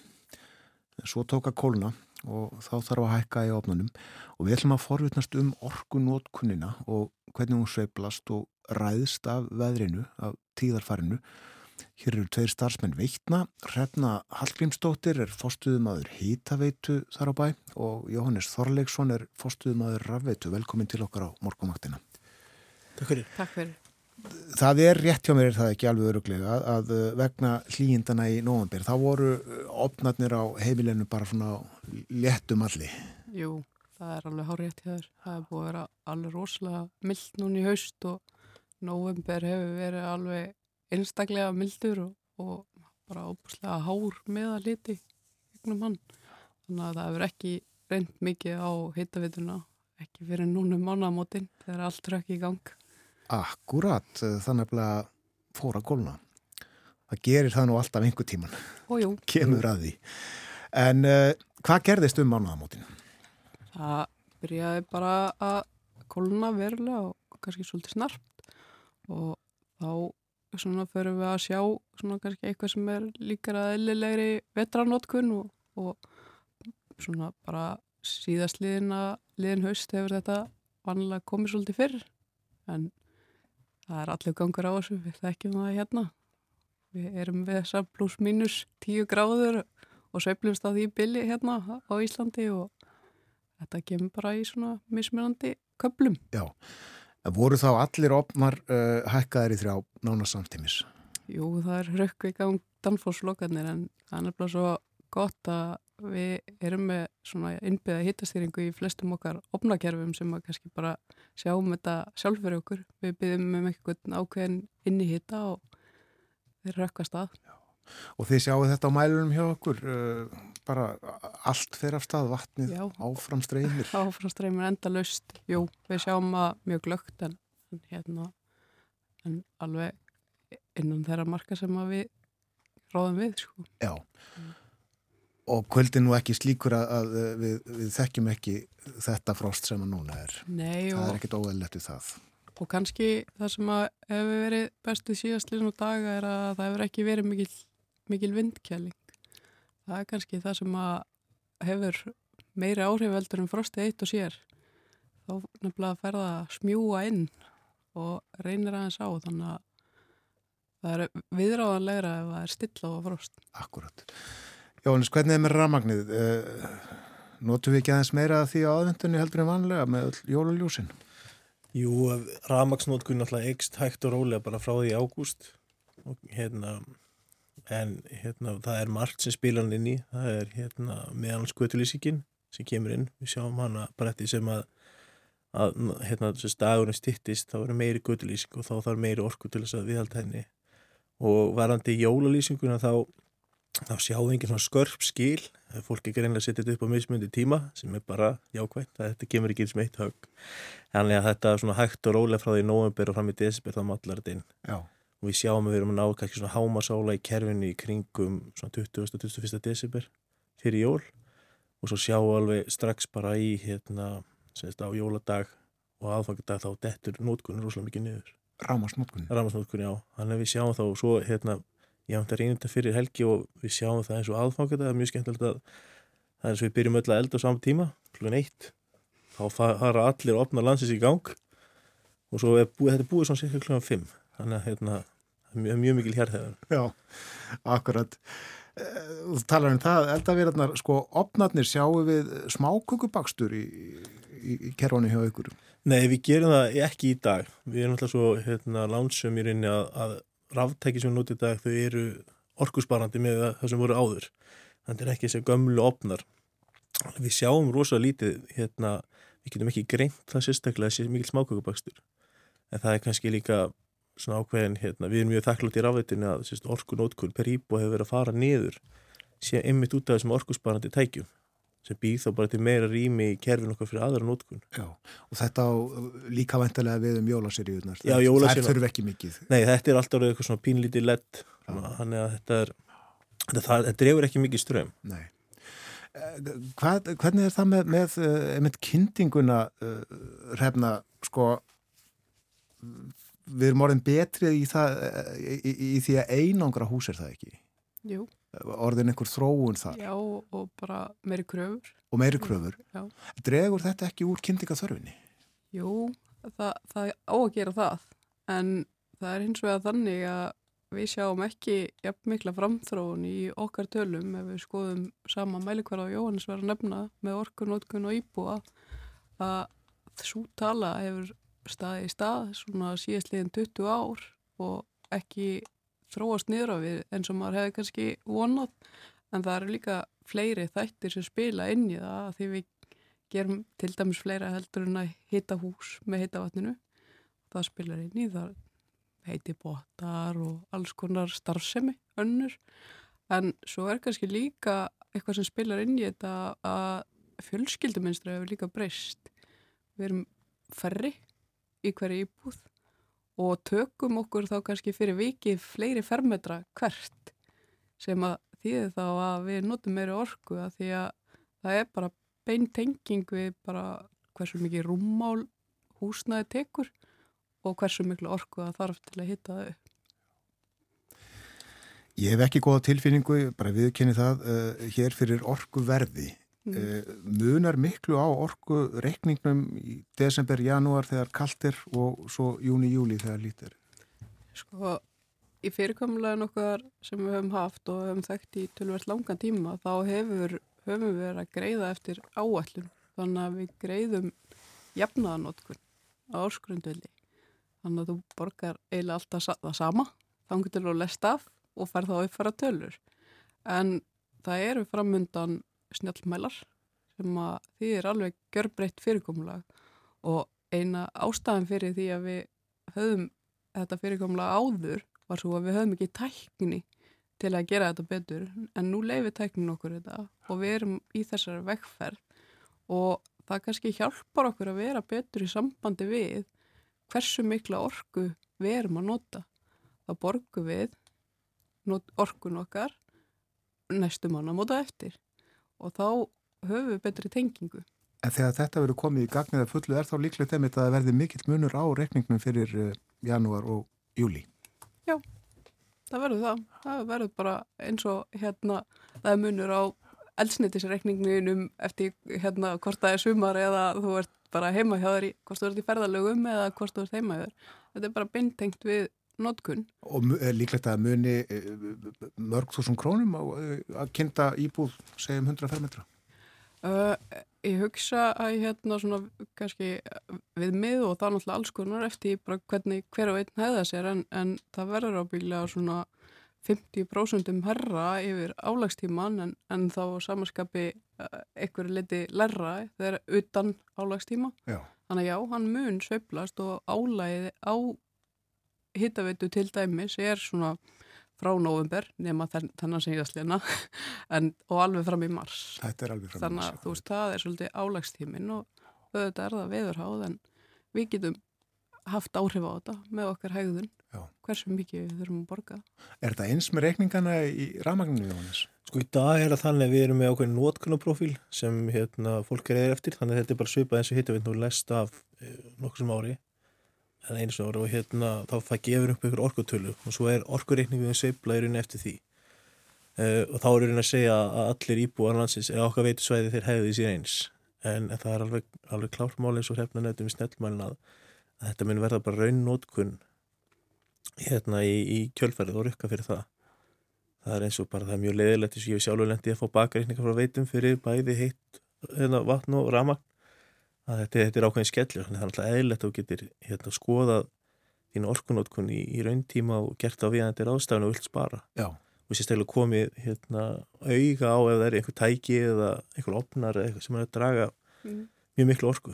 Svo tóka kóluna og þá þarf að hækka í ofnunum og við ætlum að forvitnast um orgunótkunina og hvernig hún sveiplast og ræðst af veðrinu, af tíðarfarinu Hér eru tveir starfsmenn veitna, Hrefna Hallgrímsdóttir er fórstuðumadur hýtaveitu þar á bæ og Jóhannes Þorleiksson er fórstuðumadur rafveitu. Velkomin til okkar á morgumaktina. Takk fyrir. Takk fyrir. Það er rétt hjá mér, er það ekki alveg öruglega, að vegna hlýjindana í nógambér, þá voru opnarnir á heimilinu bara svona léttum alli. Jú, það er alveg hár rétt hjá þér. Það er búið að vera alveg rosalega myllt núni í haust og nógambér hefur verið alveg einstaklega mildur og, og bara óbúslega hár með að liti yknum hann. Þannig að það hefur ekki reynd mikið á heitavituna, ekki fyrir núnum mánamótin þegar allt rökk í gang. Akkurat, þannig að fóra gólna. Það gerir það nú alltaf einhver tíman. Ójú. Kemur að því. En uh, hvað gerðist um mánamótin? Það byrjaði bara að gólna verulega og kannski svolítið snarpt og þá svona förum við að sjá svona kannski eitthvað sem er líkar að eðlilegri vetranótkun og, og svona bara síðast liðina liðin haust hefur þetta vanlega komið svolítið fyrr. En það er allir gangur á þessu við þekkjum það hérna. Við erum við þessa pluss mínus tíu gráður og sveiflumst á því billi hérna á Íslandi og þetta kemur bara í svona mismunandi köplum Já Voru þá allir opnar uh, hækkaðir í þrjá nána samtímis? Jú, það er rökk í gang Danforslokarnir en það er nefnilega svo gott að við erum með svona innbyggða hittastýringu í flestum okkar opnakerfum sem að kannski bara sjáum þetta sjálf fyrir okkur. Við byggjum um eitthvað ákveðin inn í hitta og þeir rökkast að. Já. Og þið sjáu þetta á mælunum hjá okkur, uh, bara allt fer af stað vatnið, Já. áfram streymir. Áfram streymir enda löst, jú, við sjáum að mjög glögt en, en hérna, en alveg innan þeirra marka sem við ráðum við, sko. Já, og kvöldin nú ekki slíkur að, að við, við þekkjum ekki þetta frost sem að núna er. Nei, það er ekkit óæðilegt við það. Og kannski það sem að hefur verið bestu síðastlinn og daga er að það hefur ekki verið mikil mikil vindkjæling. Það er kannski það sem að hefur meiri áhrifveldur en frosti eitt og sér. Þá nefnilega ferða að smjúa inn og reynir aðeins á þannig að það er viðráðanlegra ef það er stilla á frost. Akkurat. Jóhannes, hvernig er með ramagnið? Notu við ekki aðeins meira því á aðvendunni heldur en vanlega með jóluljósin? Jú, ramagsnótkun alltaf ekst hægt og rólega bara frá því ágúst og hérna en hérna, það er margt sem spilan inn í. Það er hérna, meðan skötulýsingin sem kemur inn, við sjáum hana bara eftir sem að, að hérna, dagurinn stittist, þá er meiri skötulýsing og þá þarf meiri orku til þess að viðhalda henni. Og varandi jólalýsinguna þá, þá sjáum við enginn svona skörp skil, fólk ekki reynilega setja þetta upp á mismundi tíma sem er bara jákvæmt, þetta kemur ekki eins með eitt högg. Þannig að þetta er svona hægt og rólega frá því november og fram í desember þá mallar þetta inn. Já og við sjáum að við erum að ná kannski svona hámasála í kerfinu í kringum svona 20. og 21. desember fyrir jól og svo sjáum við alveg strax bara í hérna, semst á jóladag og aðfangadag þá dettur nótkunni rosalega mikið niður. Rámasnótkunni? Rámasnótkunni, já. Þannig að við sjáum þá og svo hérna, ég hafði þetta fyrir helgi og við sjáum það eins og aðfangadag, það er mjög skemmtilegt að það er eins og við byrjum öll að elda á saman tíma, klukkan eitt, þá fara allir að opna landsins í gang og svo er búið, þetta er búið svona cirka klukkan fimm þannig að hérna, mjög, mjög mikil hérþegar. Já, akkurat. Eh, Þú talar um það, eldavirðarnar, sko, opnarnir sjáum við smákukubakstur í, í, í kerfanu hjá ykkur. Nei, við gerum það ekki í dag. Við erum alltaf svo hérna, lánsum í rauninni að, að ráftæki sem við notum í dag, þau eru orkusbarandi með það sem voru áður. Þannig er ekki þessi gömlu opnar. Við sjáum rosa lítið, hérna, við getum ekki greint það sérstaklega þessi mikil smákukubakstur. En það er kannski líka svona ákveðin, hérna, við erum mjög þakklátt í ráðveitinu að orkunótkun per íbú hefur verið að fara niður sé einmitt út af þessum orkusbarandi tækjum sem býð þá bara til meira rými í kerfin okkar fyrir aðra nótkun. Já, og þetta á líka vantilega við um jólaseríunar. Það þurfi ekki mikið. Nei, þetta er alltaf eitthvað svona pínlítið lett, þannig að þetta er, þetta, það, þetta drefur ekki mikið ström. Nei. Eh, Hvað, hvernig er það með, með, eh, með kynntinguna uh, hrefna, sko, við erum orðin betrið í, það, í, í, í því að einangra hús er það ekki? Jú. Orðin einhver þróun þar? Já, og bara meiri kröfur. Og meiri kröfur? Já. Dregur þetta ekki úr kynningaþörfinni? Jú, það, það á að gera það, en það er hins vegar þannig að við sjáum ekki jafn mikla framþróun í okkar tölum ef við skoðum sama mælikvara á Jóhannes verið að nefna með orkunótkun og íbúa að svo tala hefur staði í stað svona síðastliðin 20 ár og ekki þróast niður á við eins og maður hefði kannski vonað. En það eru líka fleiri þættir sem spila inn í það því við gerum til dæmis fleira heldur en að hita hús með hita vatninu það spilar inn í það heiti botar og alls konar starfsemi önnur. En svo er kannski líka eitthvað sem spilar inn í þetta að fjölskylduminstra hefur líka breyst. Við erum færri í hverju íbúð og tökum okkur þá kannski fyrir vikið fleiri fermetra hvert sem að þýðir þá að við notum meiri orku að því að það er bara beintenging við bara hversu mikið rúmmál húsnaði tekur og hversu miklu orku það þarf til að hitta það upp. Ég hef ekki góða tilfinningu, bara viðkynni það, uh, hér fyrir orku verði. Mm. Uh, munar miklu á orku reikningnum í desember, janúar þegar kaltir og svo júni, júli þegar lítir? Sko, í fyrirkomulegin okkar sem við höfum haft og höfum þekkt í tölvert langan tíma, þá hefur, höfum við verið að greiða eftir áallum. Þannig að við greiðum jafnaðanótkun á orskrundvelli. Þannig að þú borgar eiginlega alltaf það sama, þannig til að lesta af og fær þá uppfæra tölur. En það eru framundan snjálfmælar sem að því er alveg görbreytt fyrirkomulag. Og eina ástæðan fyrir því að við höfum þetta fyrirkomulag áður var svo að við höfum ekki tækni til að gera þetta betur. En nú leifir tæknin okkur þetta og við erum í þessari vekkferð og það kannski hjálpar okkur að vera betur í sambandi við hversu mikla orku við erum að nota. Þá borgum við orkun okkar næstum ána móta eftir og þá höfum við betri tengingu. En þegar þetta verður komið í gagnið að fullu er þá líklegt þeim að það verði mikill munur á reikningnum fyrir janúar og júli? Já, það verður það. Það verður bara eins og hérna það er munur á eldsnittisreikningnum eftir hérna hvort það er sumar eða þú ert bara heima hjá þér hvort þú ert í ferðalögum eða hvort þú ert heima hjá þér. Þetta er bara beintengt við notkun. Og líklegt að muni mörg þúsund krónum á að kynnta íbúð segjum 100 fermetra? Uh, ég hugsa að hérna svona kannski við mið og það náttúrulega alls konar eftir bara hvernig hver og einn hefða sér en, en það verður ábygglega svona 50% um herra yfir álagstíman en, en þá samanskapi einhverju liti lærra þegar utan álagstíma. Já. Þannig að já, hann mun sveiplast og álæði á hittaveitu til dæmis er svona frá november nema og alveg fram í mars. Þetta er alveg fram í mars. Þannig að þú veist, það er svolítið álagstímin og auðvitað er það veðurháð en við getum haft áhrif á þetta með okkar hægðun. Já. Hversu mikið við þurfum að borga. Er þetta eins með reikningana í rafmagninu, Jóhannes? Sko í dag er það þannig að við erum með ákveðin notkunarprofíl sem hérna, fólk er eða eftir þannig að þetta er bara svipað eins og hittavind og lest af e, nokkur sem ári en eins og ári og hérna þá það gefur upp ykkur orkutölu og svo er orkureikningum sveifla í rauninni eftir því. E, og þá er rauninni að segja að allir íbúar landsins eða okkar veitu svæði þeir hefði sér eins. En, en það er alveg, alveg klármál eins og hrefna nefnum í snellmælin að, að þetta mun verða bara raun notkun hérna í, í kjölfærið og rukka fyrir það. Það er eins og bara það er mjög leiðilegt þess að ég hef sjálfur lendið að fá bakreikninga frá veitum fyrir bæði heitt hérna, vatn og ramagn að þetta, þetta er ákveðin skellur þannig að það er alltaf eðlilegt að þú getur hérna, skoðað þín orkunótkun í, í rauntíma og gert á við að þetta er ástæðan og vilt spara Já. og sérstaklega komið hérna, auga á ef það er einhver tæki eða einhver opnar eða eitthvað sem er að draga Mm. mjög miklu orku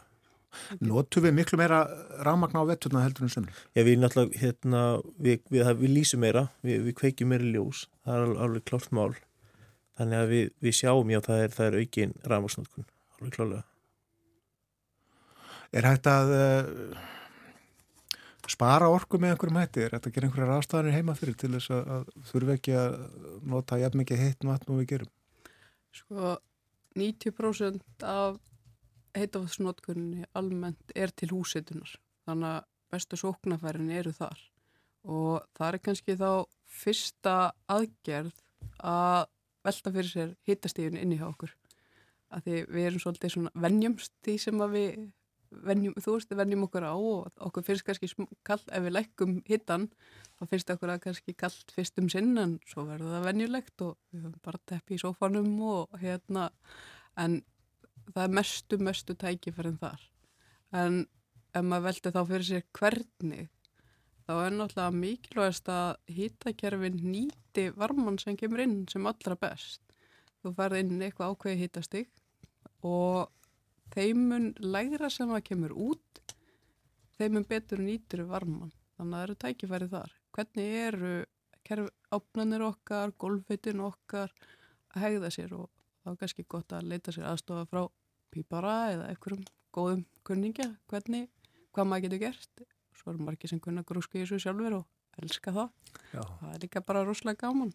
Notum við miklu meira rafmagn á vetturna heldur en sömur? Já, við náttúrulega, hérna, við, við, við, við lýsum meira, við, við kveikjum meira ljós, það er alveg, klárt mál. Þannig að við, við sjáum, já, það er, það er aukin rafmagsnótkun, alveg klálega. Er hægt að uh, spara orku með einhverjum hætti? Er hægt að gera einhverjar aðstæðanir heima fyrir til þess að, að þurfi ekki að nota jafn mikið heitt vatn og við gerum? Sko 90% af heitafæðsnótkunni almennt er til húsitunar þannig að bestu sóknafærin eru þar og það er kannski þá fyrsta aðgerð að velta fyrir sér hittastíðun inn í hjá okkur að því við erum svolítið svona venjumst því sem við venjum, þú veist, venjum okkur á og okkur finnst kannski kallt ef við lækkum hittan þá finnst okkur að kannski kallt fyrst um sinn en svo verður það venjulegt og við höfum bara teppi í sófanum og hérna en það er mestu, mestu tækifærin þar. En ef maður veldi þá fyrir sér hvernig þá er náttúrulega mikilvægast að hýtakerfin nýti varman sem kemur inn sem allra best. Þú færði inn eitthvað ákveði hýtastig og þeimun lægra sem það kemur út þeimun betur nýtur varman þannig að það eru tækifæri þar hvernig eru kerf, ápnanir okkar, golfveitin okkar að hegða sér og þá er kannski gott að leita sér aðstofa frá pípara eða einhverjum góðum kunningja, hvernig, hvað maður getur gert. Svo eru margir sem kunna grúski í þessu sjálfur og elska það. Já. Það er líka bara rosalega gaman.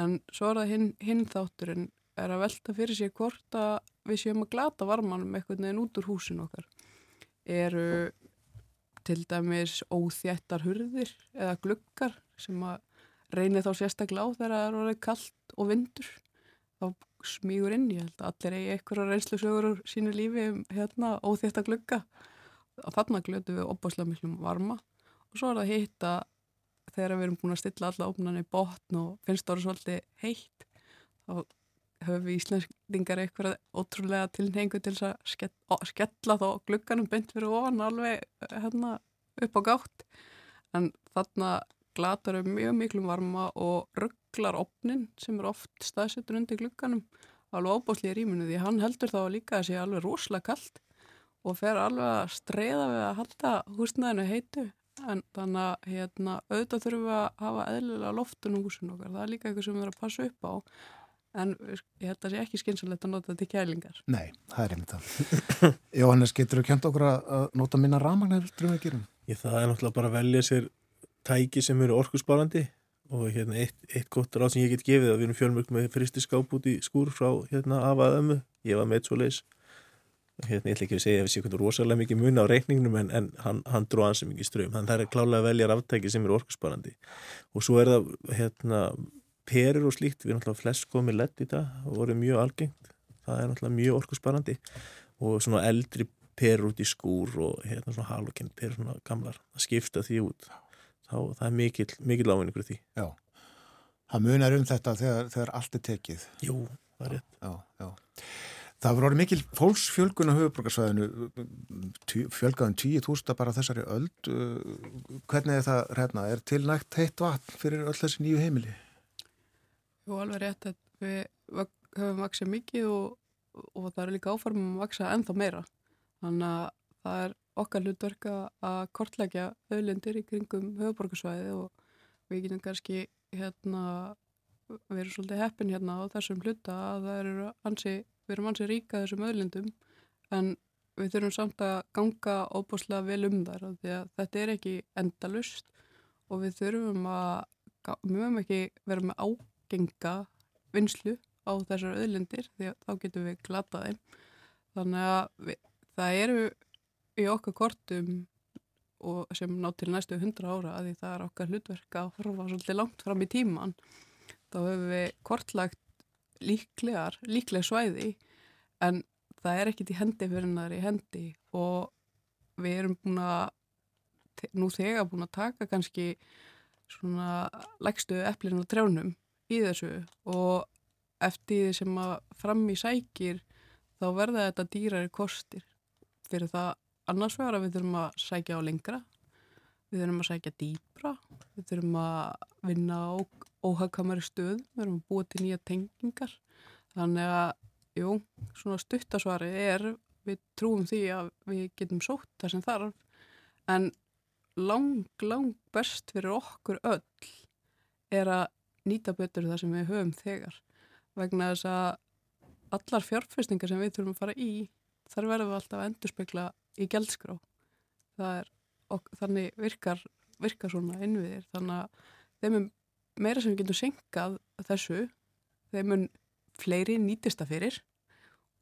En svo er það hinn, hinn þátturinn er að velta fyrir sér hvort að við séum að glata varmanum eitthvað neðin út úr húsin okkar. Eru til dæmis óþjættar hurðir eða gluggar sem að reynir þá sérstaklega á þegar það er orðið kallt og vindur. Þá smígur inn, ég held að allir eigi eitthvað reynslu sögur úr sínu lífi um hérna óþjætta glugga. Og þarna glötu við opbáslega miklum varma. Og svo er það hitt að þegar við erum búin að stilla alla opnan í botn og finnst það orðið svolítið heitt þá höfum við íslendingar eitthvað ótrúlega tilhengu til að skella, skella þá glugganum beint fyrir ofan alveg hérna upp á gátt. En þarna glatar við mjög miklum varma og rugglar opnin sem er oft staðsettur undir glugganum. Alveg óbúslega í rýmunu því hann heldur þá líka að sé alveg rosalega kallt og fer alveg að streyða við að halda húsnæðinu heitu. En þannig að hérna, auðvitað þurfum við að hafa eðlilega loftun úr húsinu okkar, það er líka eitthvað sem við erum að passa upp á en ég held að það sé ekki skynsalegt að nota þetta til kælingar. Nei, það er einmitt það. Jóhannes, getur þú kjönt okkur að nota minna ramagnar til að gera? Ég það er náttúrulega bara að velja sér tæki sem eru orkusparandi og hérna eitt, eitt gott ráð sem ég get gefið að við erum fjölmörg með fristi skáp út í skúr frá hérna afaðömmu, ég var með svo leis hérna ég ætla ekki að segja að við séum rosalega mikið mun á reikningnum en, en hann, hann dróð ansið mikið ström, þannig það er klálega að velja ráftæki sem eru orkusparandi. Og svo er það hérna perur og slíkt, við erum náttúrulega flest komið lett í það og voru mjög algengt. Það er náttúrulega mjög orkusparandi og svona eldri perur út í skúr og hérna svona halokinn perur svona gamlar, að skipta því út. Þá það er mikil, mikil ávinningur því. Já, það munar um þetta þegar, þegar allt er tekið. Jú, það er rétt. Já, já. Það voru mikil fólksfjölgun á höfuborgarsvæðinu fjölgaðum 10.000 bara þessari öld. Hvernig er það reyna? Er tilnægt heitt vatn fyrir öll þessi nýju heimili? Jú, alveg rétt að við höfum vaksað mikið og, og það er líka áformum að vaksa ennþá meira. Þannig að það er okkar hlutverk að kortleggja auðlindir í kringum höfuborgarsvæði og við getum kannski hérna við erum svolítið heppin hérna á þessum hluta að eru ansi við erum ansið ríka þessum öðlindum en við þurfum samt að ganga óbúslega vel um þar því að þetta er ekki endalust og við þurfum að við mögum ekki vera með ágenga vinslu á þessar öðlindir því að þá getum við glata þeim. Þannig að við, það eru í okkar kortum og sem ná til næstu hundra ára að því það er okkar hlutverk að horfa svolítið langt fram í tíman þá hefur við kortlagt líklegar, líklega svæði en það er ekkit í hendi fyrir en það er í hendi. Og við erum búin að nú þegar búin að taka kannski svona leggstu eplin og trjánum í þessu og eftir því sem að fram í sækir þá verða þetta dýrari kostir. Fyrir það annars vegar að við þurfum að sækja á lengra við þurfum að sækja dýbra við þurfum að vinna á óhagkamari stöð við þurfum að búa til nýja tengingar. Þannig að, jú, svona stuttasvari er, við trúum því að við getum sótt það sem þarf en lang, lang best fyrir okkur öll er að nýta betur það sem við höfum þegar. Vegna þess að allar fjárfestingar sem við þurfum að fara í þar verðum við alltaf að endurspegla í gældskrá þannig virkar, virkar svona innviðir. Þannig að þeim er meira sem við getum senkað þessu þeim mun fleiri nýtista fyrir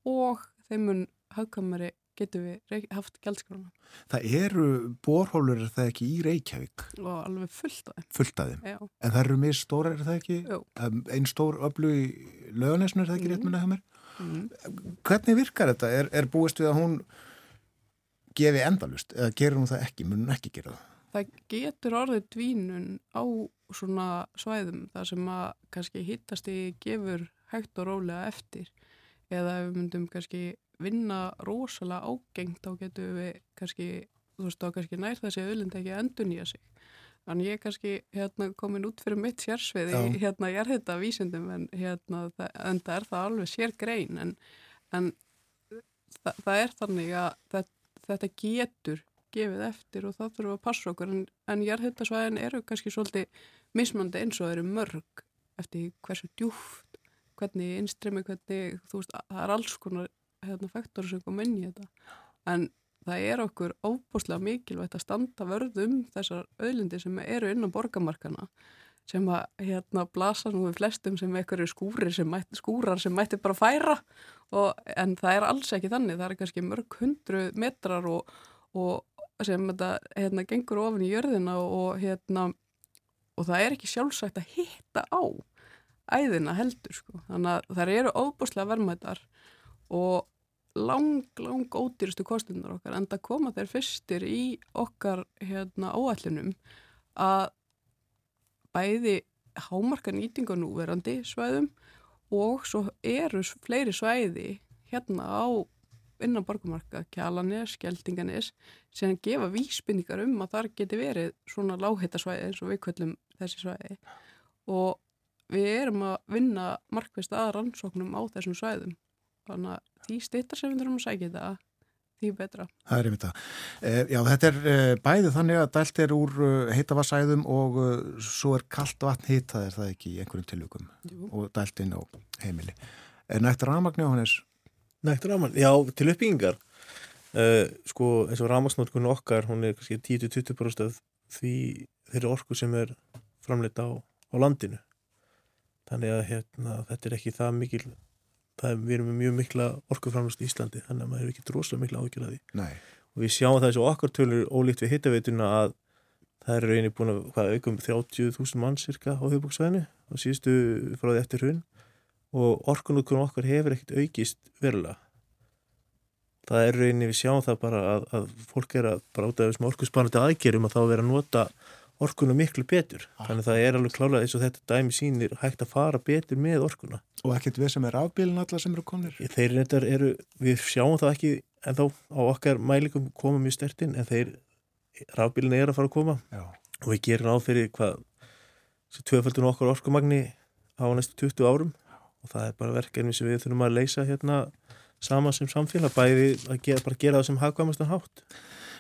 og þeim mun hagkamari getum við haft gældskrána. Það eru borhólur, er það ekki í Reykjavík? Og alveg fullt af þeim. Fullt af þeim? Já. En það eru mjög stóra, er það ekki? Jú. Einn stór öflug í löganesnu, er það ekki mm. rétt minna hjá mér? Mm. Hvernig virkar þetta? Er, er búist við að hún gefi endalust eða gerur hún það ekki, mun hún ekki gera það? Það getur orðið dvínun á svona svæðum þar sem að kannski hittast í gefur hægt og rólega eftir eða ef við myndum kannski vinna rosalega ágengt þá getum við kannski, þú veist þá kannski nær þessi öðlind ekki að endur nýja sig. Þannig ég er kannski hérna, komin út fyrir mitt sérsvið í hérna ég er þetta vísindum en hérna það, en það er það alveg sér grein en, en það, það er þannig að það, þetta getur gefið eftir og það þurfum að passa okkur en, en jarðhittasvæðin eru kannski svolítið mismandi eins og eru mörg eftir hversu djúft hvernig innstremi, hvernig þú veist, það er alls konar hérna, faktor sem kom inn í þetta. En það er okkur óbúslega mikilvægt að standa vörðum þessar auðlindi sem eru inn á borgamarkana sem að hérna blasa nú við flestum sem einhverju skúrir sem mætti, skúrar sem mætti bara færa. Og, en það er alls ekki þannig, það er kannski mörg hundru metrar og, og sem þetta hérna gengur ofin í jörðina og hérna og það er ekki sjálfsagt að hitta á æðina heldur sko. Þannig að það eru óbúslega verðmættar og lang, lang ódýrustu kostunar okkar en það koma þeir fyrstir í okkar hérna óallinum að bæði hámarka nýting á núverandi svæðum og svo eru fleiri svæði hérna á innan borgumarka, kjalanis, skjeldinganis sem gefa vísbynningar um að þar geti verið svona lághittasvæði eins og við kvöllum þessi svæði. Og við erum að vinna markvist að rannsóknum á þessum svæðum þannig að því stittar sem við þurfum að sækja þetta því betra. Það er einmitt það. Eh, já, þetta er eh, bæðið þannig að dælt er úr eh, heitavarsæðum og svo er kallt vatn hitað er það ekki í einhverjum tilvíkum og dælt inn á heimili. Er nægt ramagn á hannes? Nægt ramagn, já, til uppbyggingar. Eh, sko, eins og ramagsnótkunni okkar, hún er kannski 10-20% af því þeirri orku sem er framleita á, á landinu. Þannig að hérna, þetta er ekki það mikil það er, við erum með mjög mikla orkuframlust í Íslandi þannig að maður er ekki droslega mikla ágjör að því. Nei. og við sjáum og okkar tölur ólíkt við hittaveituna að það er rauninni búin að hvað, auka um 30.000 mann cirka á höfbúksvæðinu og síðustu frá því eftir hrun. Og orkunúkunum okkar hefur ekkert aukist verulega. Það er rauninni við sjáum það bara að, að fólk er að af þessum orkuspanandi aðgerum að þá vera að nota orkuna miklu betur ah. þannig að það er alveg klálega eins og þetta dæmi sínir hægt að fara betur með orkuna Og ekkert við sem er afbílin alla sem eru konir? Þeir reyndar eru, við sjáum það ekki en þá á okkar mælingum koma mjög stertinn en þeir rafbílin er að fara að koma Já. og við gerum áfyrir hvað tvöfaldun okkar orkumagni á næstu 20 árum og það er bara verkefni sem við þurfum að leysa hérna sama sem samfélag bæði að gera, bara gera það sem hagkvæmastan hátt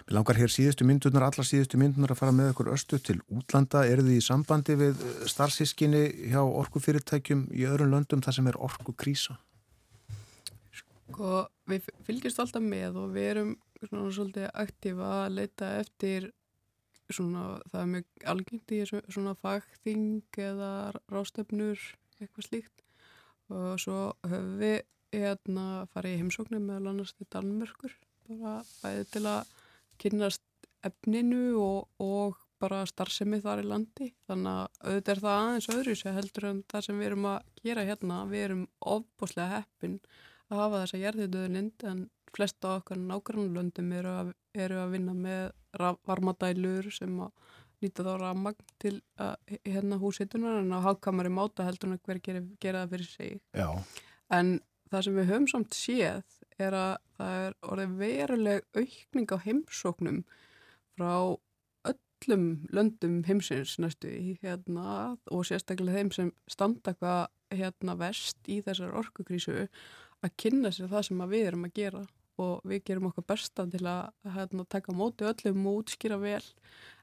Við langar hér síðustu myndunar, alla síðustu myndunar að fara með okkur östu til útlanda. Er þið í sambandi við eh, starfsískinni hjá orkufyrirtækjum í öðrum löndum þar sem er orkukrísa? Sko, við fylgjast alltaf með og við erum svona svolítið aktífa að leita eftir svona, það er mjög algengt í svona fagþing eða rástöfnur, eitthvað slíkt og svo höfum við hérna farið í heimsóknum meðal annars til Danmörkur bara bæði til að kynast efninu og, og bara starfsemi þar í landi þannig að auðvitað er það aðeins öðru sem heldur en það sem við erum að gera hérna við erum ofbúslega heppin að hafa þessa gerðiðdöðunind en flesta okkar nákvæmlöndum eru að, eru að vinna með varmadælur sem nýta þá rafmagn til uh, hérna húsitunar en á hagkamari máta heldur en hver gera, gera það fyrir sig. Já. En það sem við höfum samt séð er að það er orðið veruleg aukning á heimsóknum frá öllum löndum heimsins næstu í hérna og sérstaklega þeim sem standa hvað hérna vest í þessar orkukrísu að kynna sér það sem við erum að gera. Og við gerum okkar besta til að hérna, taka móti öllum og útskýra vel.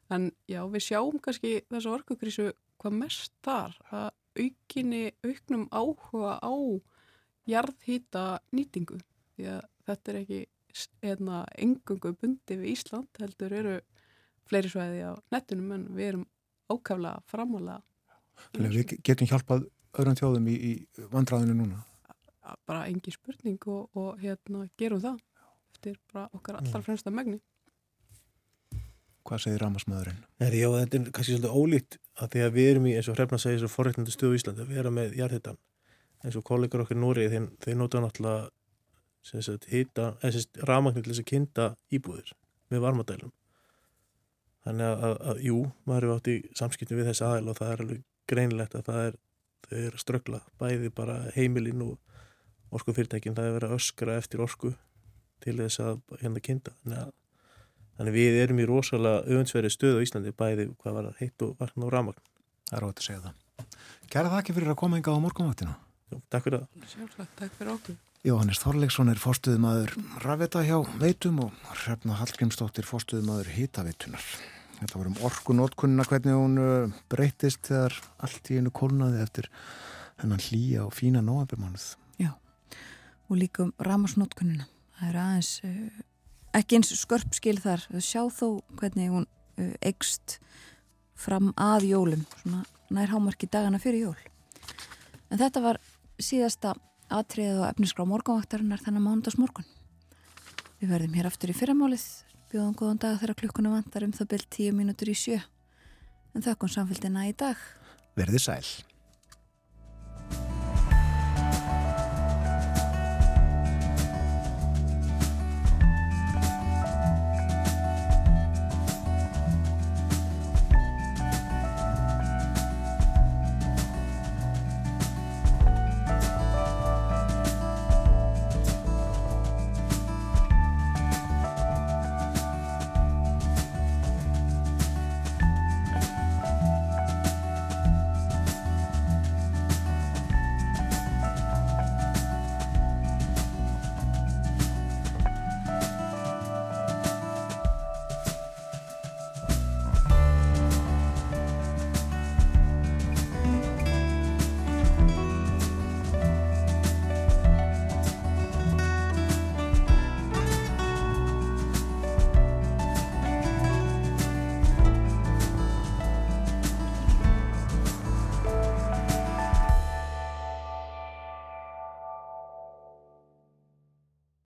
En já, við sjáum kannski þessu orkukrísu hvað mest þar að aukinni, auknum áhuga á jarðhýta nýtingu því að þetta er ekki hérna, engungu bundi við Ísland heldur eru fleiri svæði á nettunum en við erum ákaflega framálega Við getum hjálpað öðrum þjóðum í, í vandræðinu núna. Bara engi spurning og, og hérna gerum það eftir bara okkar allra fremsta megni. Hvað segir Ramasmaðurinn? Já, þetta er kannski svolítið ólíkt að því að við erum í, eins og hrefna segir, svo forreitnandi stöðu í Íslandi að vera með jarðhittan eins og kollegar okkur Núri þeir, þeir nota náttúrulega sagt, hita, eða ramagnir til þess að kynnta íbúðir með varmadælum þannig að, að, að jú, maður eru átt í samskiptum við þessi aðeil og það er alveg greinlegt að það er, þau eru að ströggla bæði bara heimilinn og orkufyrirtækin, það er verið að öskra eftir orku til þess að hérna kynnta þannig að Þannig við erum í rosalega öfundsverið stöðu á Íslandi bæði hvað var heitt og varkn og ramagn. Það er ótt að segja það. Kæra það ekki fyrir að koma engað á morgunvaktina. Takk fyrir það. Sjálfsagt, takk fyrir okkur. Jóhannes Þorleiksson er fórstuðumadur Raveta hjá Veitum og Hrefna Hallgrímsdóttir fórstuðumadur Hitaveitunar. Þetta vorum orkunótkunna hvernig hún uh, breytist þegar allt í einu kólnaði eftir hennan hlýja og fína nóabirmánuð. Já, og líka um ramasnótkunnina. Það er aðeins uh, ekki eins skörp skil þar sjá þó hvernig hún eikst fram að jólum svona nær hámarki dagana fyrir jól en þetta var síðasta atriðið og efnisgrá morgunvaktarinnar þennan mánundas morgun við verðum hér aftur í fyrramálið. Bjóðum góðan dag þegar klukkuna vantar um það byrj tíu mínútur í sjö. En þökkum samfélgina í dag. Verði sæl